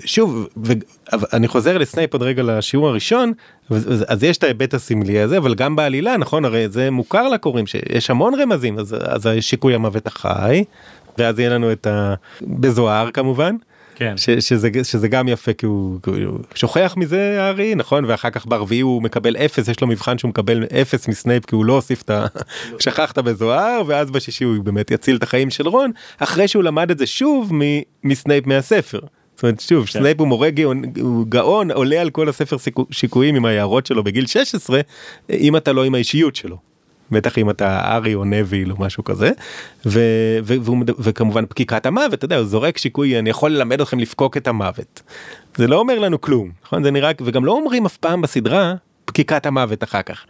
שוב ו- אבל אני חוזר לסנייפ עוד רגע לשיעור הראשון אז- יש את ההיבט הסמלי הזה אבל גם בעלילה נכון הרי זה מוכר לקוראים שיש המון רמזים אז אז שיקוי המוות החי ואז יהיה לנו את ה... בזוהר כמובן. כן. ש, שזה, שזה גם יפה כי הוא, הוא שוכח מזה הארי נכון ואחר כך ברביעי הוא מקבל אפס יש לו מבחן שהוא מקבל אפס מסנייפ כי הוא לא הוסיף את ה... שכחת בזוהר ואז בשישי הוא באמת יציל את החיים של רון אחרי שהוא למד את זה שוב מ, מסנייפ מהספר. זאת אומרת שוב כן. סנייפ הוא מורה גאון, הוא גאון עולה על כל הספר סיכו, שיקויים עם ההערות שלו בגיל 16 אם אתה לא עם האישיות שלו. בטח אם אתה הארי או נוויל או משהו כזה ו, ו, מד- וכמובן פקיקת המוות אתה יודע הוא זורק שיקוי אני יכול ללמד אתכם לפקוק את המוות. זה לא אומר לנו כלום נכון זה נראה וגם לא אומרים אף פעם בסדרה פקיקת המוות אחר כך.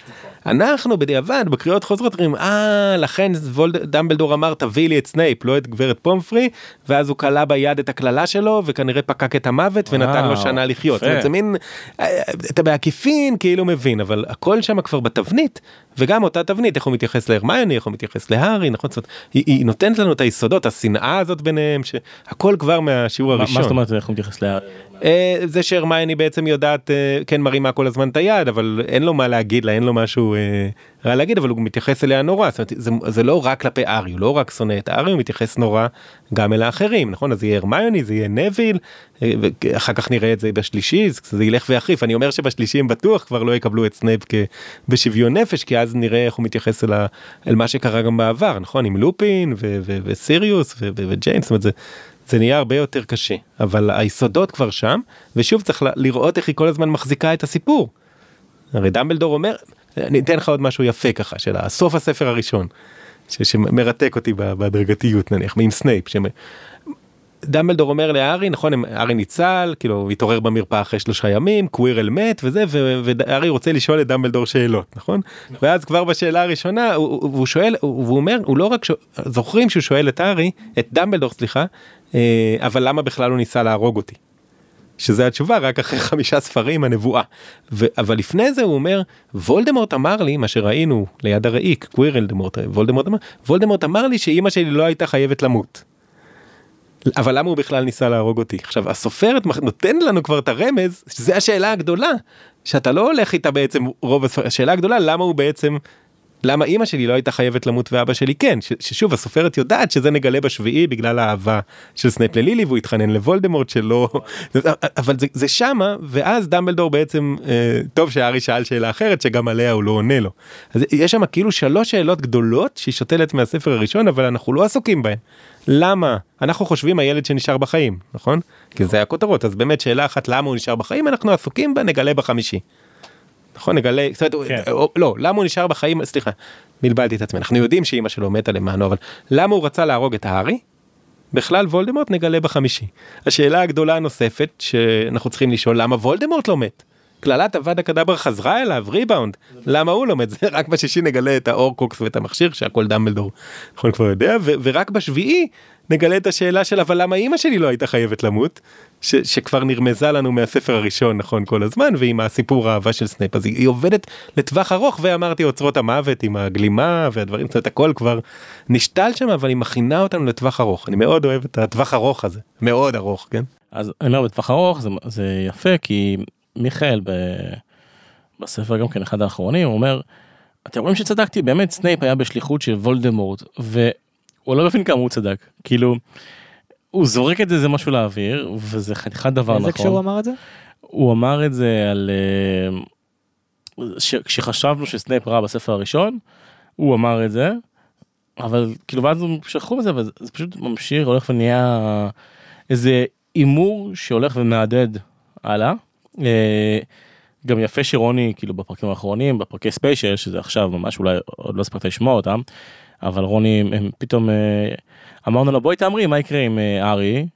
אנחנו בדיעבד בקריאות חוזרות אומרים אה לכן וולד דמבלדור אמר תביא לי את סנייפ לא את גברת פומפרי ואז הוא כלה ביד את הקללה שלו וכנראה פקק את המוות ונתן לו שנה לחיות. זאת אומרת. זה מין אה, אתה בעקיפין כאילו מבין אבל הכל שם כבר בתבנית וגם אותה תבנית איך הוא מתייחס להרמיוני איך הוא מתייחס להארי נכון זאת היא, היא נותנת לנו את היסודות השנאה הזאת ביניהם שהכל כבר מהשיעור מה הראשון. מה זאת אומרת איך הוא מתייחס ל... אה, זה שהרמייני בעצם יודעת אה, כן מרימה כל הזמן את היד אבל אין לו מה להגיד לה אין לו משהו אה, רע להגיד אבל הוא מתייחס אליה נורא. זאת אומרת, זה, זה לא רק כלפי ארי הוא לא רק שונא את ארי הוא מתייחס נורא גם אל האחרים נכון? אז יהיה הרמיוני זה יהיה נביל ואחר כך נראה את זה בשלישי זה- ילך ויחריף. אני אומר שבשלישי הם בטוח כבר לא יקבלו את סנייפ בשוויון נפש כי אז נראה איך הוא מתייחס אל, ה, אל מה שקרה גם בעבר נכון? עם לופין וסיריוס ו- זה. נהיה הרבה יותר קשה אבל היסודות כבר שם ושוב צריך לראות איך היא כל הזמן מחזיקה את הסיפור. הרי דמבלדור אומר אני אתן לך עוד משהו יפה ככה של סוף הספר הראשון ש- שמרתק אותי בהדרגתיות נניח עם סנייפ. שמ... דמבלדור אומר להארי נכון הארי ניצל כאילו הוא התעורר במרפאה אחרי שלושה ימים קווירל מת וזה ו- והארי רוצה לשאול את דמבלדור שאלות נכון ואז כבר בשאלה הראשונה הוא, הוא, הוא שואל הוא, והוא אומר הוא לא רק שואל, זוכרים שהוא שואל את הארי את דמבלדור סליחה אבל למה בכלל הוא ניסה להרוג אותי. שזה התשובה רק אחרי חמישה ספרים הנבואה. ו- אבל לפני זה הוא אומר וולדמורט אמר לי מה שראינו ליד הראי קווירלדמורט וולדמורט אמר וולדמורט אמר לי שאימא שלי לא הייתה חייבת למות. אבל למה הוא בכלל ניסה להרוג אותי עכשיו הסופרת נותן לנו כבר את הרמז שזה השאלה הגדולה שאתה לא הולך איתה בעצם רוב הספר השאלה הגדולה למה הוא בעצם למה אימא שלי לא הייתה חייבת למות ואבא שלי כן ששוב הסופרת יודעת שזה נגלה בשביעי בגלל האהבה של סנייפ ללילי והוא התחנן לוולדמורט שלא אבל זה, זה שמה ואז דמבלדור בעצם אה, טוב שהארי שאל שאלה אחרת שגם עליה הוא לא עונה לו. אז יש שם כאילו שלוש שאלות גדולות שהיא שותלת מהספר הראשון אבל אנחנו לא עסוקים בהן. למה אנחנו חושבים הילד שנשאר בחיים נכון כי זה הכותרות אז באמת שאלה אחת למה הוא נשאר בחיים אנחנו עסוקים בה נגלה בחמישי. נכון נגלה אומרת, כן. או, לא למה הוא נשאר בחיים סליחה בלבלתי את עצמי אנחנו יודעים שאימא שלו מתה למענו אבל למה הוא רצה להרוג את הארי. בכלל וולדמורט נגלה בחמישי. השאלה הגדולה הנוספת שאנחנו צריכים לשאול למה וולדמורט לא מת. קללת אבדה קדברה חזרה אליו ריבאונד למה הוא לא מת זה רק בשישי נגלה את ההורקרוקס ואת המכשיר שהכל דמבלדור נכון כבר יודע ו- ורק בשביעי נגלה את השאלה של אבל למה אימא שלי לא הייתה חייבת למות? ש- שכבר נרמזה לנו מהספר הראשון נכון כל הזמן ועם הסיפור האהבה של סנייפ אז היא, עובדת לטווח ארוך ואמרתי אוצרות המוות עם הגלימה והדברים זאת הכל כבר נשתל שם אבל היא מכינה אותנו לטווח ארוך. אני מאוד אוהב את הטווח ארוך הזה. מאוד ארוך כן. אז אני אומר בטווח ארוך זה, זה יפה כי מיכאל ב, בספר גם כן אחד האחרונים אומר אתם רואים שצדקתי? באמת סנייפ היה בשליחות של וולדמורט והוא לא מבין כמה הוא צדק כאילו הוא זורק את זה זה משהו לאוויר וזה חתיכת דבר איזה נכון. כשהוא אמר את זה? הוא אמר את זה על אה, ש- כשחשבנו שסנייפ רע בספר הראשון הוא אמר את זה אבל כאילו ואז הם שכחו מזה וזה זה פשוט ממשיך הולך ונהיה איזה הימור שהולך ומהדהד הלאה. אה, גם יפה שרוני כאילו בפרקים האחרונים בפרקי special שזה עכשיו ממש אולי עוד לא הספקת לשמוע אותם אבל רוני הם פתאום אה, אמרנו לו בואי תאמרי מה יקרה עם אה, הארי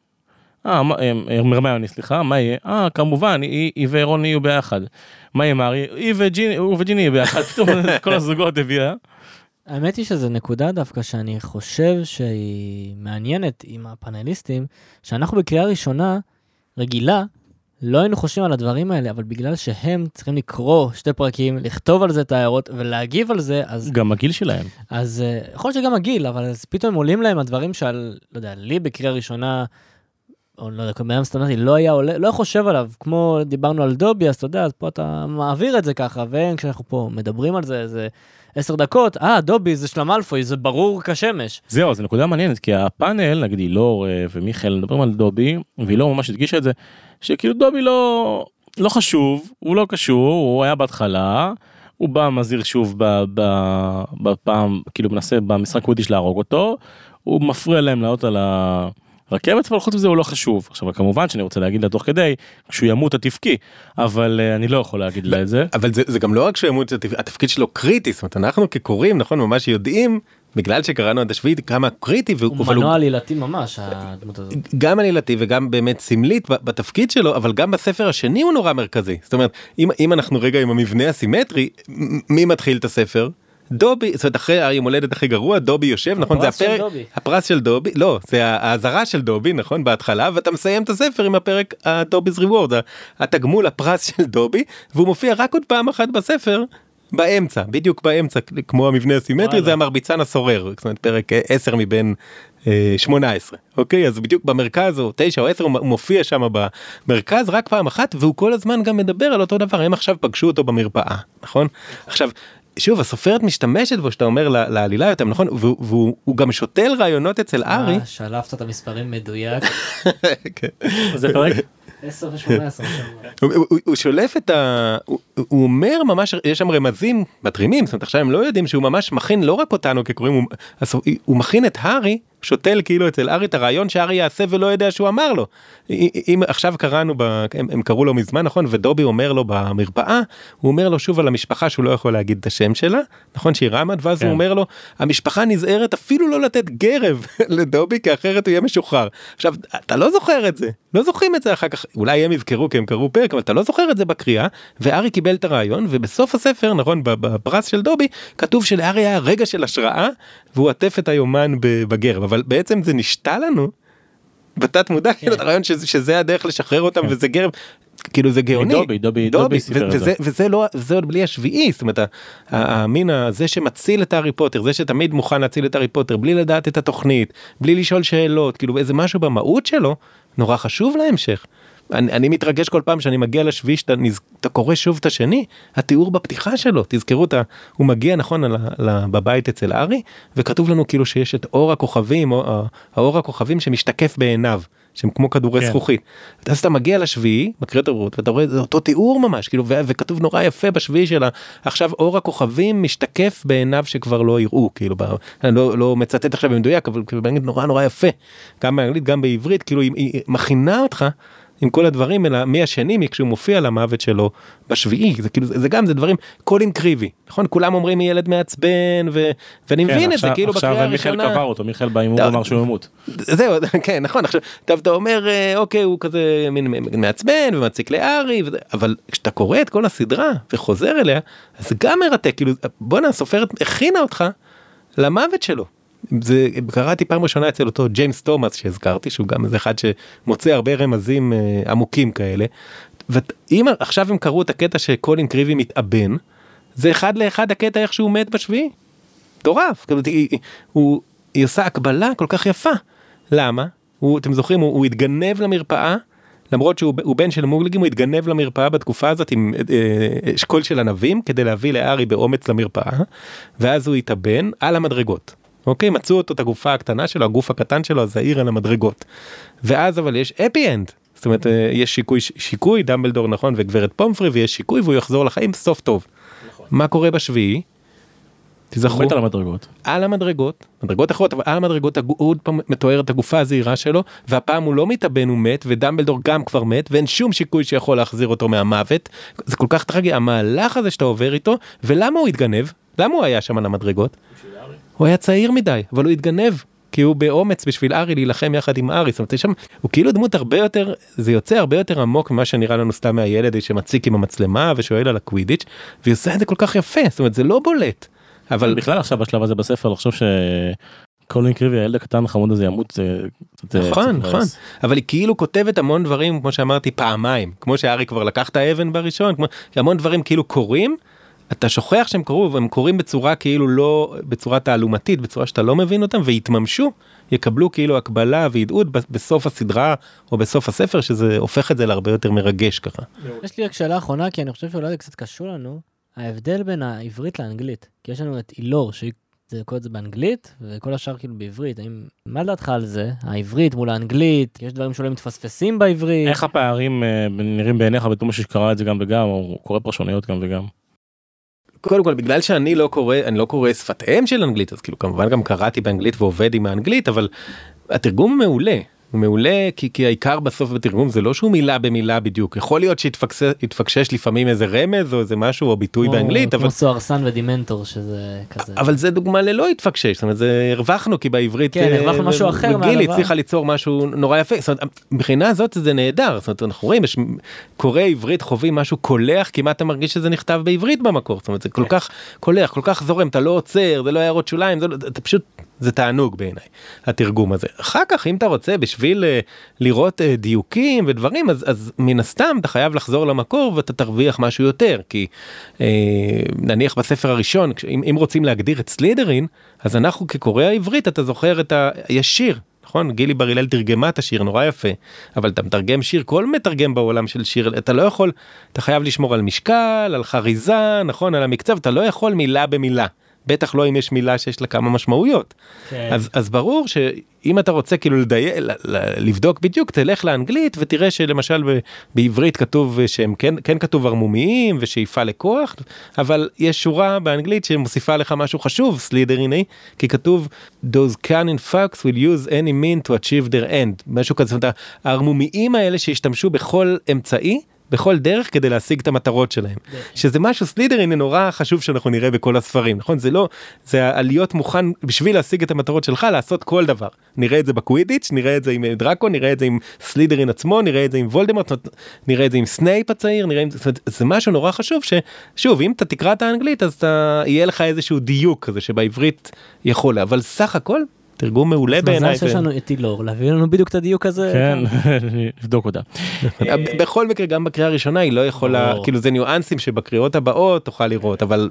אה, אה, הרמיוני, סליחה, מה יהיה? אה, כמובן, היא ורון יהיו ביחד. מה יהיה מארי? היא וג'יני, יהיו ביחד, פתאום כל הזוגות הביאה. האמת היא שזו נקודה דווקא שאני חושב שהיא מעניינת עם הפאנליסטים, שאנחנו בקריאה ראשונה, רגילה, לא היינו חושבים על הדברים האלה, אבל בגלל שהם צריכים לקרוא שתי פרקים, לכתוב על זה את ההערות ולהגיב על זה, אז, גם הגיל שלהם. אז uh, יכול להיות שגם הגיל, אבל אז פתאום עולים להם הדברים שעל, לא יודע, לי בקריאה ראשונה, או לא יודע, כמובן סטנדרטי, לא היה עולה, לא היה חושב עליו, כמו דיברנו על דובי, אז אתה יודע, אז פה אתה מעביר את זה ככה, וכשאנחנו פה מדברים על זה, זה עשר דקות, אה, דובי זה של המלפוי, זה ברור כשמש. זהו, זו נקודה מעניינת, כי הפאנל, נגיד אילור אה, ומיכאל מדברים על דובי, ואילור ממש הדגישה את זה, שכאילו דובי לא, לא חשוב, הוא לא קשור, הוא היה בהתחלה, הוא בא מזהיר שוב ב, ב, בפעם, כאילו מנסה במשחק קווידיש להרוג אותו, הוא מפריע להם לעלות על הרכבת, אבל חוץ מזה הוא לא חשוב. עכשיו כמובן שאני רוצה להגיד לה תוך כדי, כשהוא ימות תבכי, אבל אה, אני לא יכול להגיד לה את זה. אבל זה, זה גם לא רק שימות, התפקיד שלו קריטי, זאת אומרת אנחנו כקוראים נכון ממש יודעים בגלל שקראנו עד השביעית כמה קריטי הוא מנוע עלילתי ממש, הדמות הזאת. גם עלילתי וגם באמת סמלית בתפקיד שלו אבל גם בספר השני הוא נורא מרכזי זאת אומרת אם אם אנחנו רגע עם המבנה הסימטרי מי מתחיל את הספר. דובי זאת אומרת אחרי היום הולדת הכי גרוע דובי יושב נכון זה הפרס של הפרק דובי. הפרס של דובי לא זה האזהרה של דובי נכון בהתחלה ואתה מסיים את הספר עם הפרק הדובי's reward התגמול הפרס של דובי והוא מופיע רק עוד פעם אחת בספר. באמצע בדיוק באמצע כמו המבנה הסימטרי. זה המרביצן הסורר זאת אומרת פרק אה, 10 מבין אה, 18 אוקיי אז בדיוק במרכז או 9 או 10 הוא מופיע שם במרכז רק פעם אחת והוא כל הזמן גם מדבר על אותו דבר הם עכשיו פגשו אותו במרפאה נכון עכשיו. שוב הסופרת משתמשת בו שאתה אומר ל- לעלילה יותר נכון והוא, והוא הוא גם שותל רעיונות אצל ארי. אה, שלפת את המספרים מדויק, כן. זה פרק 10 ו-18. הוא, שולף את ה... הוא, הוא אומר ממש, יש שם רמזים מתרימים, זאת אומרת עכשיו הם לא יודעים שהוא ממש מכין לא רק אותנו כקוראים, הוא מכין את הארי, שותל כאילו אצל הארי את הרעיון שהארי יעשה ולא יודע שהוא אמר לו. אם עכשיו קראנו, ב, הם, הם קראו לו מזמן נכון, ודובי אומר לו במרפאה, הוא אומר לו שוב על המשפחה שהוא לא יכול להגיד את השם שלה, נכון שהיא רמת, ואז כן. הוא אומר לו, המשפחה נזהרת אפילו לא לתת גרב לדובי כי אחרת הוא יהיה משוחרר. עכשיו אתה לא זוכר את זה, לא זוכרים את זה אחר כך, אולי הם יזכרו כי הם קראו פרק, אבל אתה לא זוכר את זה בקריאה, וארי קיבל את הרעיון, ובסוף הספר, נכון, בפרס של דובי, כתוב שלארי היה רגע של השראה, והוא עטף את היומן בגרב, אבל בעצם זה נשתה לנו. בתת מודע כאילו את הרעיון שזה, הדרך לשחרר אותם כן. וזה גרב כאילו זה גאוני דובי- דובי את וזה, זה. וזה לא זה עוד בלי השביעי זאת אומרת המין הזה שמציל את הארי פוטר זה שתמיד מוכן להציל את הארי פוטר בלי לדעת את התוכנית בלי לשאול שאלות כאילו איזה משהו במהות שלו נורא חשוב להמשך. אני, אני מתרגש כל פעם שאני מגיע לשביעי שאתה נז- אתה קורא שוב את השני? התיאור בפתיחה שלו. תזכרו את ה... הוא מגיע נכון על, ל- בבית אצל ארי וכתוב לנו כאילו שיש את אור הכוכבים או האור הכוכבים שמשתקף בעיניו שהם כמו כדורי כן. זכוכית. אז אתה מגיע לשביעי מקריא את הרות ואתה רואה זה אותו תיאור ממש כאילו ו- וכתוב נורא יפה בשביעי שלה עכשיו אור הכוכבים משתקף בעיניו שכבר לא יראו כאילו ב... אני לא, לא מצטט עכשיו במדויק אבל כאילו נורא נורא יפה גם באנגלית גם בעברית כאילו היא, היא מכינה אותך. עם כל הדברים אלא מי השני כשהוא מופיע למוות שלו בשביעי זה כאילו זה, גם זה דברים קולין קריבי נכון כולם אומרים ילד מעצבן ו, ואני כן, מבין את זה עכשיו- כאילו בקריאה עכשיו מיכאל הראשונה. קבר אותו, מיכאל בהימור לא. אמר שהוא ימות. זהו כן נכון עכשיו אתה אומר אה, אוקיי הוא כזה מין מעצבן ומציק לארי אבל כשאתה קורא את כל הסדרה וחוזר אליה אז זה גם מרתק כאילו בואנה הסופרת הכינה אותך למוות שלו. זה קראתי פעם ראשונה אצל אותו ג'יימס תומאס שהזכרתי שהוא גם איזה אחד שמוצא הרבה רמזים אה, עמוקים כאלה. ואם עכשיו הם קראו את הקטע שקולין קריבי מתאבן זה אחד לאחד הקטע איך שהוא מת בשביעי. מטורף כאילו, הוא, היא עושה הקבלה כל כך יפה. למה? הוא, אתם זוכרים הוא, הוא התגנב למרפאה למרות שהוא הוא בן של מוגלגים הוא התגנב למרפאה בתקופה הזאת עם אה, אשכול של ענבים כדי להביא להארי באומץ למרפאה ואז הוא התאבן על המדרגות. אוקיי מצאו אותו את הגופה הקטנה שלו הגוף הקטן שלו הזעיר על המדרגות. ואז אבל יש happy end. זאת אומרת אה, יש שיקוי שיקוי דמבלדור נכון וגברת פומפרי ויש שיקוי והוא יחזור לחיים סוף טוב. מה קורה בשביעי? תזכרו. הוא מת על המדרגות. על המדרגות, מדרגות אחרות, אבל על המדרגות הוא עוד פעם מתואר את הגופה הזעירה שלו, והפעם הוא לא מתאבן הוא מת, ודמבלדור גם כבר מת, ואין שום שיקוי שיכול להחזיר אותו מהמוות. זה כל כך טרגי, המהלך הזה שאתה עובר איתו, ולמה הוא התגנב? למה הוא היה שם על המדרגות? הוא היה צעיר מדי, אבל הוא התגנב. כי הוא באומץ בשביל ארי להילחם יחד עם ארי, זאת אומרת, שם, הוא כאילו דמות הרבה יותר, זה יוצא הרבה יותר עמוק ממה שנראה לנו סתם מהילד שמציק עם המצלמה ושואל על הקווידיץ', והיא עושה את זה כל כך יפה, זאת אומרת, זה לא בולט. אבל בכלל עכשיו בשלב הזה בספר לחשוב שקולין קריבי הילד הקטן החמוד הזה ימות זה אה, נכון נכון. אבל היא כאילו כותבת המון דברים כמו שאמרתי פעמיים כמו שארי כבר לקח את האבן בראשון כמו המון דברים כאילו קורים. אתה שוכח שהם קרו והם קורים בצורה כאילו לא בצורה תעלומתית בצורה שאתה לא מבין אותם ויתממשו יקבלו כאילו הקבלה ועדות ב- בסוף הסדרה או בסוף הספר שזה הופך את זה להרבה יותר מרגש ככה. יש לי רק שאלה אחרונה, כי אני חושב שאולי זה קצת קשור לנו, ההבדל בין העברית לאנגלית. כי יש לנו את אילור, שהיא זה קורא את זה באנגלית, וכל השאר כאילו בעברית. האם, מה לדעתך על זה? העברית מול האנגלית, יש דברים שאולי מתפספסים בעברית. איך הפערים אה, נראים בעיניך בתור מישהו שקרא את זה גם וגם או קורא פרשנויות גם וגם. קודם כל בגלל שאני לא קורא אני לא קורא שפת אם של אנגלית אז כאילו כמובן גם קראתי באנגלית ועובד עם האנגלית אבל התרגום מעולה. הוא מעולה כי, כי העיקר בסוף בתרגום זה לא שהוא מילה במילה בדיוק יכול להיות שיתפקשש לפעמים איזה רמז או איזה משהו או ביטוי כמו- באנגלית אבל כמו סוהרסן ודימנטור, שזה כזה. אבל זה דוגמה ללא התפקשש זאת אומרת זה הרווחנו כי בעברית כן, אה, הרווחנו משהו אחר מהדבר. הצליחה ליצור משהו נורא יפה זאת אומרת מבחינה זאת זה נהדר זאת אומרת אנחנו רואים יש קוראי עברית חווים משהו קולח כמעט אתה מרגיש שזה נכתב בעברית במקור זאת אומרת זה כל כן. כך קולח כל כך זורם אתה לא עוצר זה לא הערות שוליים זה לא- אתה פשוט זה תענוג בעיניי התרגום הזה. אחר כך אם אתה רוצה בשביל אה, לראות אה, דיוקים ודברים אז אז מן הסתם אתה חייב לחזור למקור ואתה תרוויח משהו יותר כי אה, נניח בספר הראשון אם, אם רוצים להגדיר את סלידרין אז אנחנו כקוראי העברית אתה זוכר את ה... יש שיר. נכון? גילי בר הלל תרגמה את השיר נורא יפה אבל אתה מתרגם שיר כל מתרגם בעולם של שיר אתה לא יכול אתה חייב לשמור על משקל על חריזה נכון? על המקצב אתה לא יכול מילה במילה בטח לא אם יש מילה שיש לה כמה משמעויות כן. אז אז ברור שאם אתה רוצה כאילו לדייק לבדוק בדיוק תלך לאנגלית ותראה שלמשל ב- בעברית כתוב שהם כן כן כתוב ערמומיים ושאיפה לכוח אבל יש שורה באנגלית שמוסיפה לך משהו חשוב סלידריני כי כתוב those cunning fucks will use any mean to achieve their end משהו כזה הערמומיים האלה שהשתמשו בכל אמצעי. בכל דרך כדי להשיג את המטרות שלהם. שזה משהו סלידרין נורא חשוב שאנחנו נראה בכל הספרים נכון? זה לא זה להיות מוכן בשביל להשיג את המטרות שלך לעשות כל דבר. נראה את זה בקווידיץ' נראה את זה עם אה, דראקו נראה את זה עם סלידרין עצמו נראה את זה עם וולדמורט נראה את זה עם סנייפ הצעיר נראה עם זה, זה משהו נורא חשוב ששוב אם אתה תקרא את האנגלית אז אתה יהיה לך איזשהו דיוק כזה שבעברית יכול אבל סך הכל תרגום מעולה בעיניי. מזל שיש זה- לנו את אילור, להביא לנו בדיוק את הדיוק הזה. כן נבדוק אותה. ב- בכל מקרה גם בקריאה הראשונה היא לא יכולה. כאילו זה ניואנסים שבקריאות הבאות תוכל לראות אבל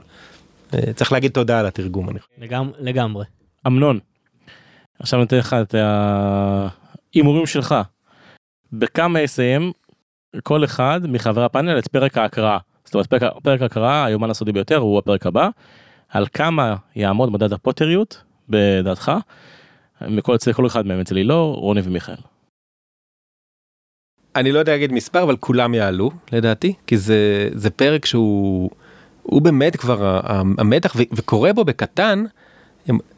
אה, צריך להגיד תודה על התרגום לגמרי. אמנון. עכשיו אני אתן לך את ההימורים שלך. בכמה יסיים כל אחד מחברי הפאנל את פרק ההקראה. זאת אומרת פרק, פרק ההקראה היומן הסודי ביותר הוא הפרק הבא. על כמה יעמוד מדד הפוטריות בדעתך. מכל אצל כל אחד מהם אצל אילור רוני ומיכאל. אני לא יודע להגיד מספר אבל כולם יעלו לדעתי כי זה זה פרק שהוא הוא באמת כבר המתח וקורה בו בקטן.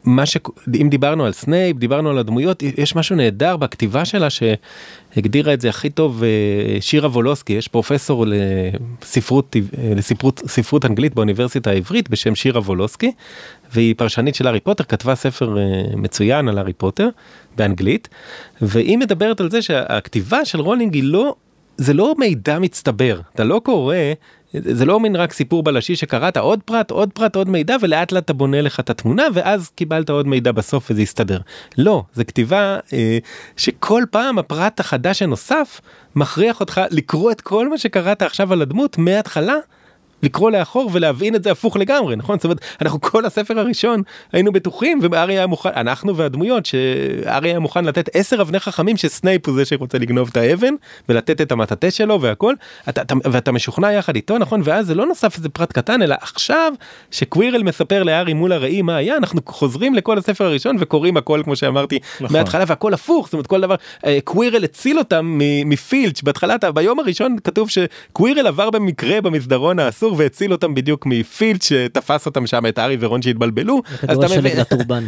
מה שאם דיברנו על סנייפ דיברנו על הדמויות יש משהו נהדר בכתיבה שלה שהגדירה את זה הכי טוב אה, שירה וולוסקי. יש פרופסור לספרות אה, לספרות ספרות אנגלית באוניברסיטה העברית בשם שירה וולוסקי והיא פרשנית של הארי פוטר כתבה ספר אה, מצוין על הארי פוטר באנגלית והיא מדברת על זה שהכתיבה של רולינג היא לא זה לא מידע מצטבר. אתה לא קורא זה לא מין רק סיפור בלשי שקראת עוד פרט עוד פרט עוד מידע ולאט לאט אתה בונה לך את התמונה ואז קיבלת עוד מידע בסוף וזה יסתדר. לא זה כתיבה אה, שכל פעם הפרט החדש הנוסף מכריח אותך לקרוא את כל מה שקראת עכשיו על הדמות מההתחלה. לקרוא לאחור ולהבין את זה הפוך לגמרי נכון? זאת אומרת אנחנו כל הספר הראשון היינו בטוחים וארי היה מוכן אנחנו והדמויות שארי היה מוכן לתת עשר אבני חכמים שסנייפ הוא זה שרוצה לגנוב את האבן ולתת את המטאטה שלו והכל. אתה, אתה, ואתה משוכנע יחד איתו נכון? ואז זה לא נוסף איזה פרט קטן אלא עכשיו שקווירל מספר לארי מול הראי מה היה אנחנו חוזרים לכל הספר הראשון וקוראים הכל כמו שאמרתי נכון. מההתחלה והכל הפוך. זאת אומרת כל דבר אה, קווירל הציל אותם מפילץ' בהתחלה ביום הראשון כתוב שקווירל עבר במקרה במסדרון האסור והציל אותם בדיוק מפילץ' שתפס אותם שם את הארי ורון שהתבלבלו. אז אתה מבין-.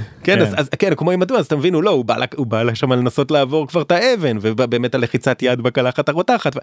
כן, כן. אז, אז כן, כמו עם הדמות, אז אתה מבין, הוא לא, הוא בא, לה- הוא בא לשם לנסות לעבור כבר את האבן, ובאמת הלחיצת יד בקלחת הרותחת,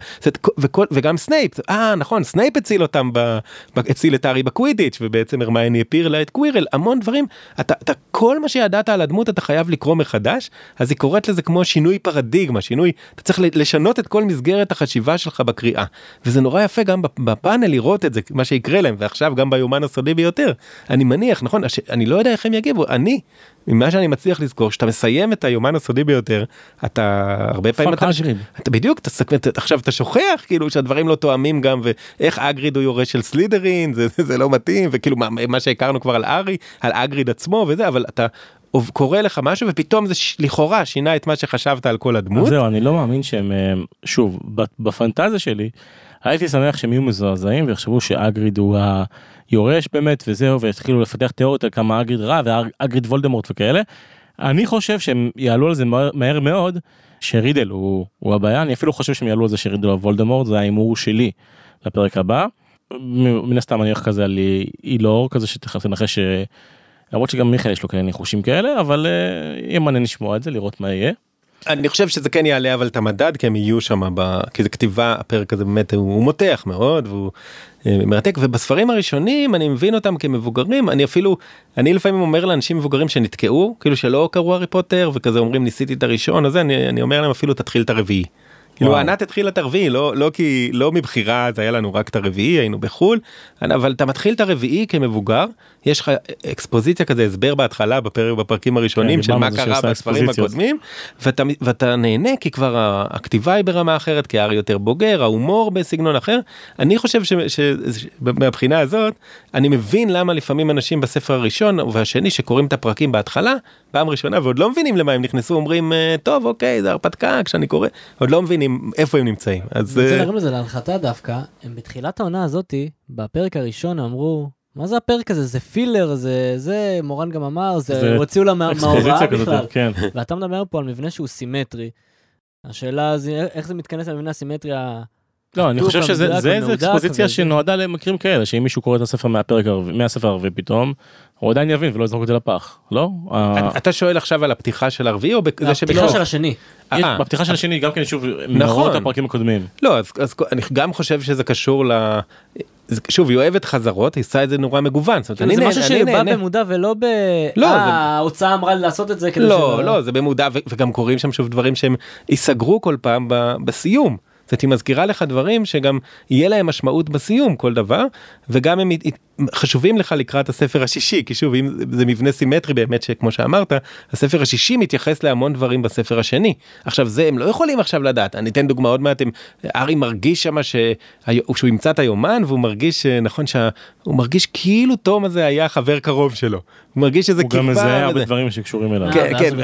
וכל, וגם סנייפ, אה נכון, סנייפ הציל אותם, ב, הציל את הארי בקווידיץ', ובעצם הרמייני הפילה את קווירל, המון דברים, אתה, אתה כל מה שידעת על הדמות אתה חייב לקרוא מחדש, אז היא קוראת לזה כמו שינוי פרדיגמה, שינוי, אתה צריך לשנות את כל מסגרת החשיבה שלך בקריאה. וזה נורא יפה גם בפאנל לראות את זה, מה שיקרה להם, ועכשיו גם ביומן הסודי ביותר. אני מניח, נכון, אני לא יודע איך הם יגיבו, אני, ממה שאני מצליח לזכור, כשאתה מסיים את היומן הסודי ביותר, אתה הרבה פעמים, אתה, אתה בדיוק, אתה, עכשיו אתה שוכח כאילו שהדברים לא תואמים גם, ואיך אגריד הוא יורש של סלידרין, זה, זה לא מתאים, וכאילו מה, מה שהכרנו כבר על ארי, על אגריד עצמו וזה, אבל אתה קורה לך משהו ופתאום זה לכאורה שינה את מה שחשבת על כל הדמות. זהו, אני לא מאמין שהם, אה, שוב, בפנטזיה שלי, הייתי שמח שהם יהיו מזועזעים ויחשבו שאגריד הוא היורש באמת וזהו והתחילו לפתח תיאוריות על כמה אגריד רע ואגריד וולדמורט וכאלה. אני חושב שהם יעלו על זה מהר, מאוד שרידל הוא, הוא הבעיה אני אפילו חושב שהם יעלו על זה שרידל הוא וולדמורט זה ההימור שלי לפרק הבא. מן הסתם אני הולך כזה על אילור כזה שתכף תנחש למרות שגם מיכאל יש לו כאלה ניחושים כאלה אבל uh, יהיה מעניין לשמוע את זה לראות מה יהיה. אני חושב שזה כן יעלה אבל את המדד כי הם יהיו שם ב... כי זה כתיבה הפרק הזה באמת הוא, הוא מותח מאוד והוא אה, מרתק ובספרים הראשונים אני מבין אותם כמבוגרים אני אפילו אני לפעמים אומר לאנשים מבוגרים שנתקעו כאילו שלא קראו הארי פוטר וכזה אומרים ניסיתי את הראשון הזה אני, אני אומר להם אפילו תתחיל את הרביעי. כאילו ענת התחילה את הרביעי לא לא כי לא מבחירה זה היה לנו רק את הרביעי היינו בחול אבל אתה מתחיל את הרביעי כמבוגר יש לך אקספוזיציה כזה הסבר בהתחלה בפרק בפרקים הראשונים כן, של מה קרה בספרים הקודמים ואתה ואתה נהנה כי כבר הכתיבה היא ברמה אחרת כי הארי יותר בוגר ההומור בסגנון אחר. אני חושב שמבחינה הזאת אני מבין למה לפעמים אנשים בספר הראשון והשני שקוראים את הפרקים בהתחלה פעם ראשונה ועוד לא מבינים למה הם נכנסו אומרים אה, טוב אוקיי זה הרפתקה כשאני קורא עוד לא מבינים איפה הם נמצאים? אז אני רוצה להרים לזה להנחתה דווקא. הם בתחילת העונה הזאתי בפרק הראשון אמרו מה זה הפרק הזה? זה פילר זה זה מורן גם אמר זה הוציאו לה מההוראה בכלל. כן. ואתה מדבר פה על מבנה שהוא סימטרי. השאלה זה איך זה מתכנס למבנה הסימטרי לא אני חושב שזה זה אקספוזיציה שנועדה למקרים כאלה שאם מישהו קורא את הספר מהפרק מהספר הרביעי פתאום הוא עדיין יבין ולא יזרוק את זה לפח לא אתה שואל עכשיו על הפתיחה של הרביעי או בזה שבכלל של השני אה. בפתיחה של השני גם כן שוב נכון הפרקים הקודמים לא אז אני גם חושב שזה קשור ל... שוב היא אוהבת חזרות היא עושה את זה נורא מגוון. כאילו, זה משהו שבא במודע ולא ב... לא, אה, ההוצאה אמרה לעשות את זה כדי לא לא זה במודע וגם קורים שם שוב דברים שהם ייסגרו כל פעם בסיום. זאת היא מזכירה לך דברים שגם יהיה להם משמעות בסיום כל דבר וגם הם חשובים לך לקראת הספר השישי כי שוב אם זה מבנה סימטרי באמת שכמו שאמרת הספר השישי מתייחס להמון דברים בספר השני עכשיו זה הם לא יכולים עכשיו לדעת אני אתן דוגמא עוד מעט ארי מרגיש שמה שהוא ימצא את היומן והוא מרגיש נכון שהוא מרגיש כאילו תום הזה היה חבר קרוב שלו הוא מרגיש שזה הוא גם מזהה הרבה דברים שקשורים אליו. כן, כן.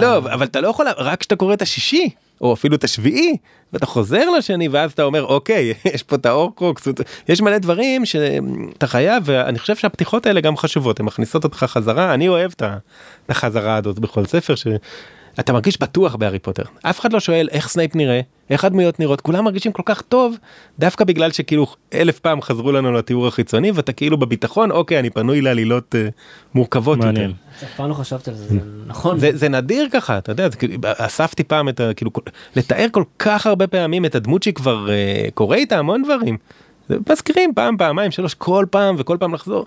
לא אבל אתה לא יכול רק כשאתה קורא את השישי או אפילו את השביעי ואתה חוזר לשני ואז אתה אומר אוקיי יש פה את האורקרוקס יש מלא דברים שאתה חייב ואני חושב שהפתיחות האלה גם חשובות הן מכניסות אותך חזרה אני אוהב את החזרה הזאת בכל ספר שאתה מרגיש בטוח בהארי פוטר אף אחד לא שואל איך סנייפ נראה איך הדמויות נראות כולם מרגישים כל כך טוב דווקא בגלל שכאילו אלף פעם חזרו לנו לתיאור החיצוני ואתה כאילו בביטחון אוקיי אני פנוי לעלילות אה, מורכבות מעניין. יותר. אף פעם לא חשבתי על זה, זה נכון. זה, זה נדיר ככה אתה יודע זה, כאילו, אספתי פעם את ה... כאילו לתאר כל כך הרבה פעמים את הדמות שהיא כבר אה, קורה איתה המון דברים. מזכירים פעם פעמיים שלוש כל פעם וכל פעם לחזור.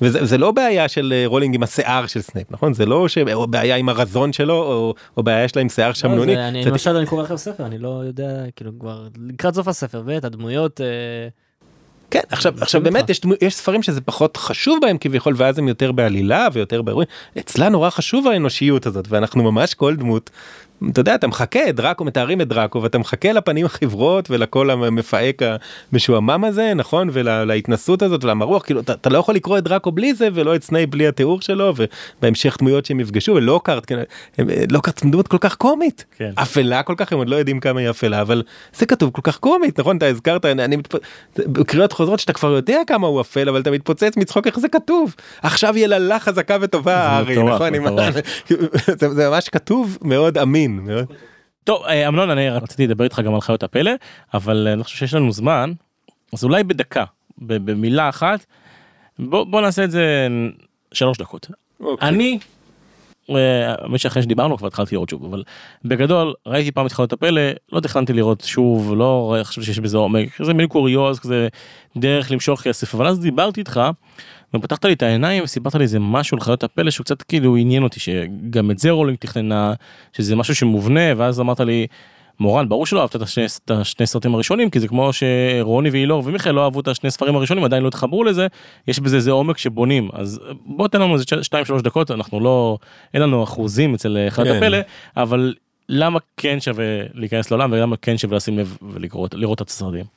וזה לא בעיה של אה, רולינג עם השיער של סנייפ נכון זה לא בעיה עם הרזון שלו או, או בעיה שלה עם שיער שמנוני. לא, אני למשל אני קורא לכם ספר אני לא יודע כאילו כבר לקראת סוף הספר ואת הדמויות. אה... כן עכשיו עכשיו באמת יש, יש ספרים שזה פחות חשוב בהם כביכול ואז הם יותר בעלילה ויותר באירועים אצלה נורא חשוב האנושיות הזאת ואנחנו ממש כל דמות אתה יודע אתה מחכה דראקו מתארים את דראקו ואתה מחכה לפנים החיוורות ולקול המפהק המשועמם הזה נכון? ולהתנשאות הזאת ולמרוח כאילו אתה, אתה לא יכול לקרוא את דראקו בלי זה ולא את סנייפ בלי התיאור שלו ובהמשך דמויות שהם יפגשו ולוקהארט כן, לוקהארט דמות כל כך קומית. כן. אפלה כל כך הם עוד לא יודעים כמה היא אפלה אבל זה כתוב כל כך קומית נכון? אתה הזכרת אני, אני מתפ... בקריאות חוזרות שאתה כבר יודע כמה הוא אפל אבל אתה מתפוצץ מצחוק איך זה כתוב. עכשיו יללה חזקה וטובה הארי נכון? זה, זה ממש כתוב מאוד אמין. מדהים. טוב אה, אמנון אני רציתי לדבר איתך גם על חיות הפלא אבל אני חושב שיש לנו זמן אז אולי בדקה במילה אחת בוא, בוא נעשה את זה שלוש דקות. אוקיי. אני אה, מי שאחרי שדיברנו כבר התחלתי לראות שוב אבל בגדול ראיתי פעם את חיות הפלא לא תכננתי לראות שוב לא חשבתי שיש בזה עומק זה מין קוריוז כזה דרך למשוך כסף אבל אז דיברתי איתך ופתחת לי את העיניים וסיפרת לי איזה משהו על חיות הפלא שהוא קצת כאילו עניין אותי שגם את זה רולינג תכננה שזה משהו שמובנה ואז אמרת לי. מורן ברור שלא אהבת את השני, את השני סרטים הראשונים כי זה כמו שרוני ואילור ומיכאל לא אהבו את השני ספרים הראשונים עדיין לא התחברו לזה יש בזה איזה עומק שבונים אז בוא תן לנו איזה 2-3 דקות אנחנו לא אין לנו אחוזים אצל אה, חיות כן. הפלא אבל למה כן שווה להיכנס לעולם ולמה כן שווה לשים לב ולקרוא לראות את הסרטים.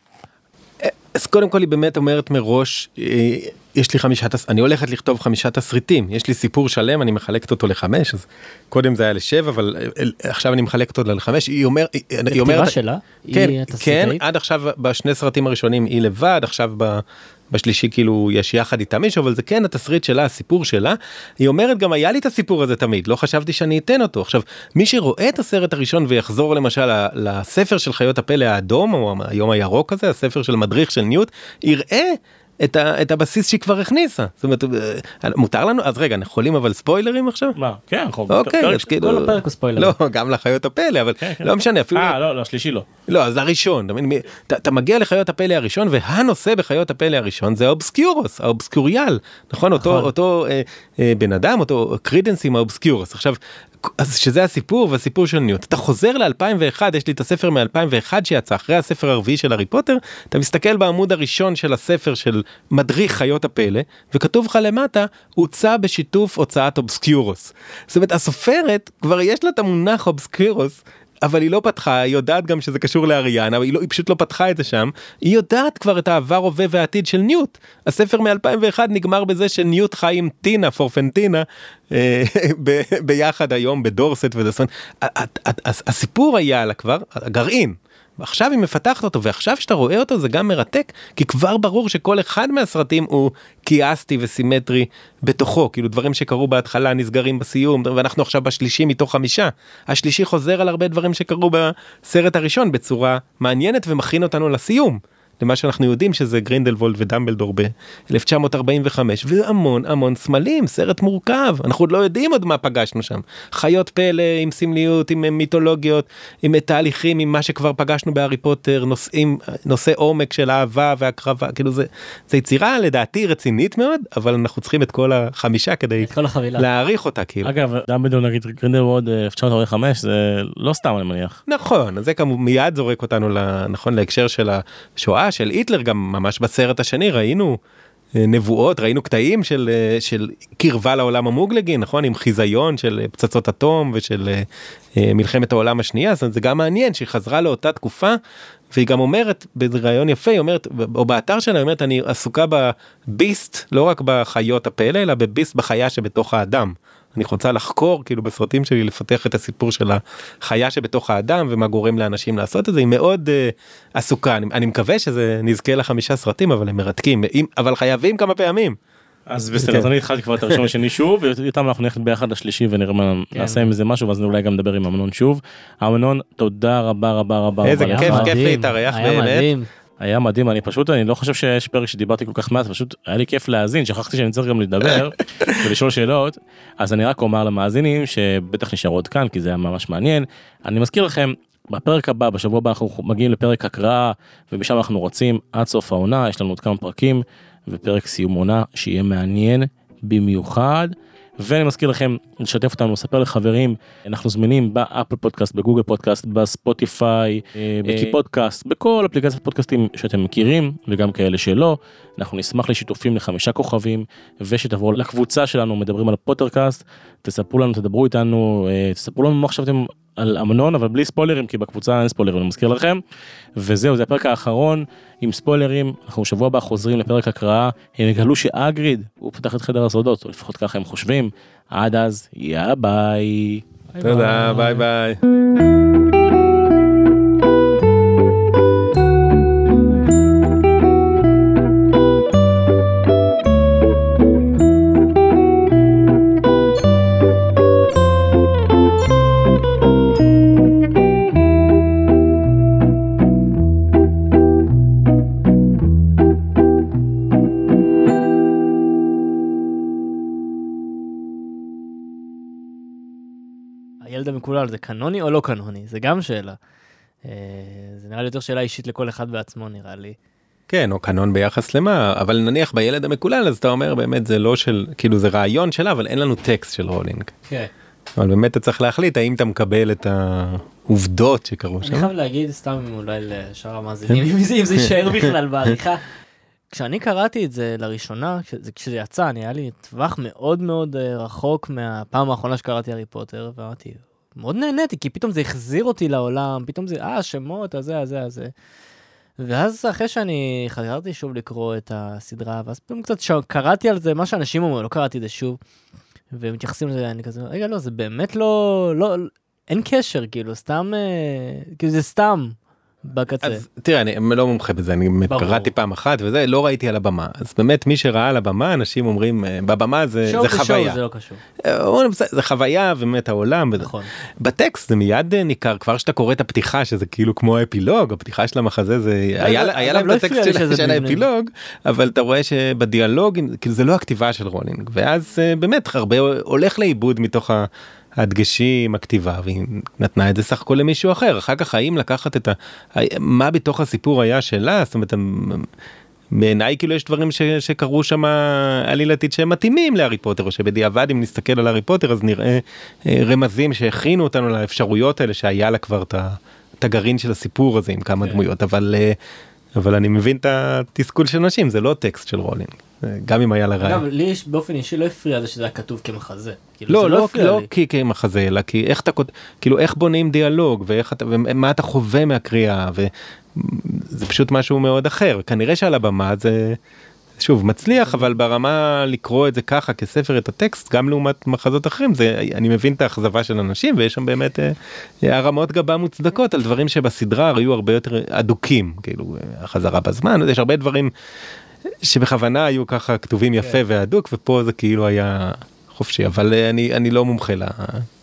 אז קודם כל היא באמת אומרת מראש אה, יש לי חמישה. אני הולכת לכתוב חמישה תסריטים יש לי סיפור שלם אני מחלקת אותו לחמש אז קודם זה היה לשבע אבל אה, עכשיו אני מחלקת אותו לחמש היא אומר היא אומרת שלה? כן היא כן? עד עכשיו בשני סרטים הראשונים היא לבד עכשיו ב... בשלישי כאילו יש יחד איתה מישהו אבל זה כן התסריט שלה הסיפור שלה היא אומרת גם היה לי את הסיפור הזה תמיד לא חשבתי שאני אתן אותו עכשיו מי שרואה את הסרט הראשון ויחזור למשל לספר של חיות הפלא האדום או היום הירוק הזה הספר של מדריך של ניוט יראה. את, ה, את הבסיס שהיא כבר הכניסה זאת אומרת אה, מותר לנו אז רגע אנחנו יכולים אבל ספוילרים עכשיו מה כן אנחנו אוקיי אז כאילו כל הפרק הוא ספוילר. לא גם לחיות הפלא אבל כן, כן. לא משנה אפילו אה לא לא שלישי לא. לא, אז הראשון, אתה אתה, מגיע לחיות הפלא הראשון, והנושא בחיות הפלא הראשון זה האובסקיורוס, האובסקוריאל, נכון? אותו, נכון. אותו אה, אה, בן אדם, אותו קרידנס עם האובסקיורוס. עכשיו, אז שזה הסיפור והסיפור של ניוט. אתה חוזר ל-2001, יש לי את הספר מ-2001 שיצא אחרי הספר הרביעי של הארי פוטר, אתה מסתכל בעמוד הראשון של הספר של מדריך חיות הפלא, וכתוב לך למטה, הוצא בשיתוף הוצאת אובסקיורוס. זאת אומרת, הסופרת, כבר יש לה את המונח אובסקיורוס. אבל היא לא פתחה, היא יודעת גם שזה קשור לאריאנה, אבל היא, לא, היא פשוט לא פתחה את זה שם. היא יודעת כבר את העבר, הווה והעתיד של ניוט. הספר מ-2001 נגמר בזה שניוט חי עם טינה, פורפנטינה, אה, ב- ביחד היום בדורסט ה- הסיפור היה לה כבר, הגרעין. עכשיו היא מפתחת אותו ועכשיו שאתה רואה אותו זה גם מרתק כי כבר ברור שכל אחד מהסרטים הוא קיאסטי וסימטרי בתוכו כאילו דברים שקרו בהתחלה נסגרים בסיום ואנחנו עכשיו בשלישי מתוך חמישה השלישי חוזר על הרבה דברים שקרו בסרט הראשון בצורה מעניינת ומכין אותנו לסיום. למה שאנחנו יודעים שזה גרינדלוולד ודמבלדור ב-1945 והמון המון סמלים סרט מורכב אנחנו עוד לא יודעים עוד מה פגשנו שם חיות פלא עם סמליות עם מיתולוגיות עם תהליכים עם מה שכבר פגשנו בהארי פוטר נושאים נושא עומק של אהבה והקרבה כאילו זה זה יצירה לדעתי רצינית מאוד אבל אנחנו צריכים את כל החמישה כדי את כל החבילה. להעריך אותה כאילו. אגב דמבלדור נגיד גרינדלווד 1945 זה לא סתם אני מניח. נכון אז זה כמובן מיד זורק אותנו נכון להקשר של השואה של היטלר גם ממש בסרט השני ראינו אה, נבואות ראינו קטעים של אה, של קרבה לעולם המוגלגי נכון עם חיזיון של אה, פצצות אטום ושל מלחמת העולם השנייה זאת אומרת, זה גם מעניין שהיא חזרה לאותה תקופה והיא גם אומרת בראיון יפה היא אומרת או באתר שלה היא אומרת אני עסוקה בביסט לא רק בחיות הפלא אלא בביסט בחיה שבתוך האדם. אני רוצה לחקור כאילו בסרטים שלי לפתח את הסיפור של החיה שבתוך האדם ומה גורם לאנשים לעשות את זה היא מאוד uh, עסוקה אני, אני מקווה שזה נזכה לחמישה סרטים אבל הם מרתקים אם, אבל חייבים כמה פעמים. אז בסדר אז אני התחלתי כבר את הראשון השני שוב ואיתם אנחנו נלך ביחד לשלישי ונראה מה כן. נעשה עם זה משהו ואז אולי גם נדבר עם אמנון שוב. אמנון תודה רבה רבה רבה. איזה. כיף, כיף להתארח, באמת. היה מדהים אני פשוט אני לא חושב שיש פרק שדיברתי כל כך מעט פשוט היה לי כיף להאזין שכחתי שאני צריך גם לדבר ולשאול שאלות אז אני רק אומר למאזינים שבטח נשארו עוד כאן כי זה היה ממש מעניין אני מזכיר לכם. בפרק הבא בשבוע הבא אנחנו מגיעים לפרק הקראה ומשם אנחנו רוצים עד סוף העונה יש לנו עוד כמה פרקים ופרק סיום עונה שיהיה מעניין במיוחד. ואני מזכיר לכם לשתף אותנו לספר לחברים אנחנו זמינים באפל פודקאסט בגוגל פודקאסט בספוטיפיי אה, בקי פודקאסט. בכל אפליקציית פודקאסטים שאתם מכירים וגם כאלה שלא. אנחנו נשמח לשיתופים לחמישה כוכבים ושתבואו לקבוצה שלנו מדברים על הפוטרקאסט תספרו לנו תדברו איתנו אה, תספרו לנו מה חשבתם על אמנון אבל בלי ספוילרים כי בקבוצה אין ספוילרים אני מזכיר לכם וזהו זה הפרק האחרון עם ספוילרים אנחנו שבוע הבא חוזרים לפרק הקראה הם יגלו שהאגריד הוא פתח את חדר הסודות או לפחות ככה הם חושבים עד אז יאללה ביי. תודה ביי ביי. הילד המקולל זה קנוני או לא קנוני? זה גם שאלה. אה, זה נראה לי יותר שאלה אישית לכל אחד בעצמו נראה לי. כן או קנון ביחס למה אבל נניח בילד המקולל אז אתה אומר באמת זה לא של כאילו זה רעיון שלה אבל אין לנו טקסט של רולינג. כן. אבל באמת אתה צריך להחליט האם אתה מקבל את העובדות שקרו אני שם. חייב להגיד סתם אולי לשאר המאזינים אם זה- אם זה יישאר בכלל בעריכה. כשאני קראתי את זה לראשונה כשזה, כשזה יצא אני היה לי טווח מאוד מאוד אה, רחוק מהפעם האחרונה שקראתי הארי פוטר ואמרתי מאוד נהניתי כי פתאום זה החזיר אותי לעולם פתאום זה אה שמות הזה הזה הזה. ואז אחרי שאני חזרתי שוב לקרוא את הסדרה ואז פתאום קצת ש... קראתי על זה מה שאנשים אומרים לא קראתי את זה שוב. ומתייחסים לזה אני כזה רגע לא זה באמת לא לא אין קשר כאילו סתם אה, כאילו זה סתם בקצה. אז תראה אני לא מומחה בזה אני. קראתי פעם אחת וזה לא ראיתי על הבמה אז באמת מי שראה על הבמה אנשים אומרים אה, בבמה זה זה חוויה זה לא קשור. אה, אומרים, "בסדר, זה חוויה באמת העולם. נכון. בטקסט זה מיד אה, ניכר כבר שאתה קורא את הפתיחה שזה כאילו כמו האפילוג הפתיחה של המחזה זה היה אגב, היה להם לא את לי של-. האפילוג אבל אתה רואה שבדיאלוג כאילו זה לא הכתיבה של רולינג ואז באמת הרבה הולך לאיבוד מתוך. הדגשים הכתיבה והיא נתנה את זה סך הכל למישהו אחר. אחר כך האם לקחת את ה... מה בתוך הסיפור היה שלה? זאת אומרת בעיניי כאילו יש דברים ש, שקרו שם עלילתית שהם מתאימים להארי פוטר או שבדיעבד אם נסתכל על הארי פוטר אז נראה אה, רמזים שהכינו אותנו לאפשרויות האלה שהיה לה כבר את הגרעין של הסיפור הזה עם כמה כן. דמויות. אבל אה, אבל אני מבין את התסכול של אנשים זה לא טקסט של רולינג גם אם היה לה אגב רעיון. לי יש- באופן אישי לא הפריע זה שזה היה כתוב כמחזה. כאילו, לא לא הפריע לא לי. כי כמחזה אלא כי איך אתה כאילו איך בונים דיאלוג ואיך אתה ומה אתה חווה מהקריאה וזה פשוט משהו מאוד אחר כנראה שעל הבמה זה שוב מצליח אבל ברמה לקרוא את זה ככה כספר את הטקסט גם לעומת מחזות אחרים זה אני מבין את האכזבה של אנשים ויש שם באמת אה, הרמות גבה מוצדקות על דברים שבסדרה היו הרבה יותר אדוקים כאילו אה, החזרה בזמן יש הרבה דברים שבכוונה היו ככה כתובים יפה כן. והדוק ופה זה כאילו היה חופשי אבל אה, אני אני לא מומחה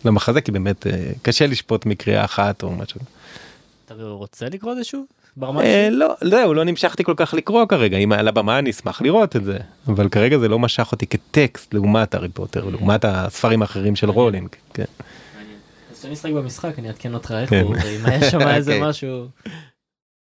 למחזה כי באמת אה, קשה לשפוט מקריאה אחת או משהו. אתה רוצה לקרוא את זה שוב? ברמה אה? לא זהו לא נמשכתי כל כך לקרוא כרגע אם על הבמה אני אשמח לראות את זה אבל כרגע זה לא משך אותי כטקסט לעומת הארי פוטר לעומת הספרים האחרים של רולינג. כן. אז כשאני אשחק במשחק אני אעדכן אותך איך כן. הוא, ואם היה שם איזה אוקיי. משהו.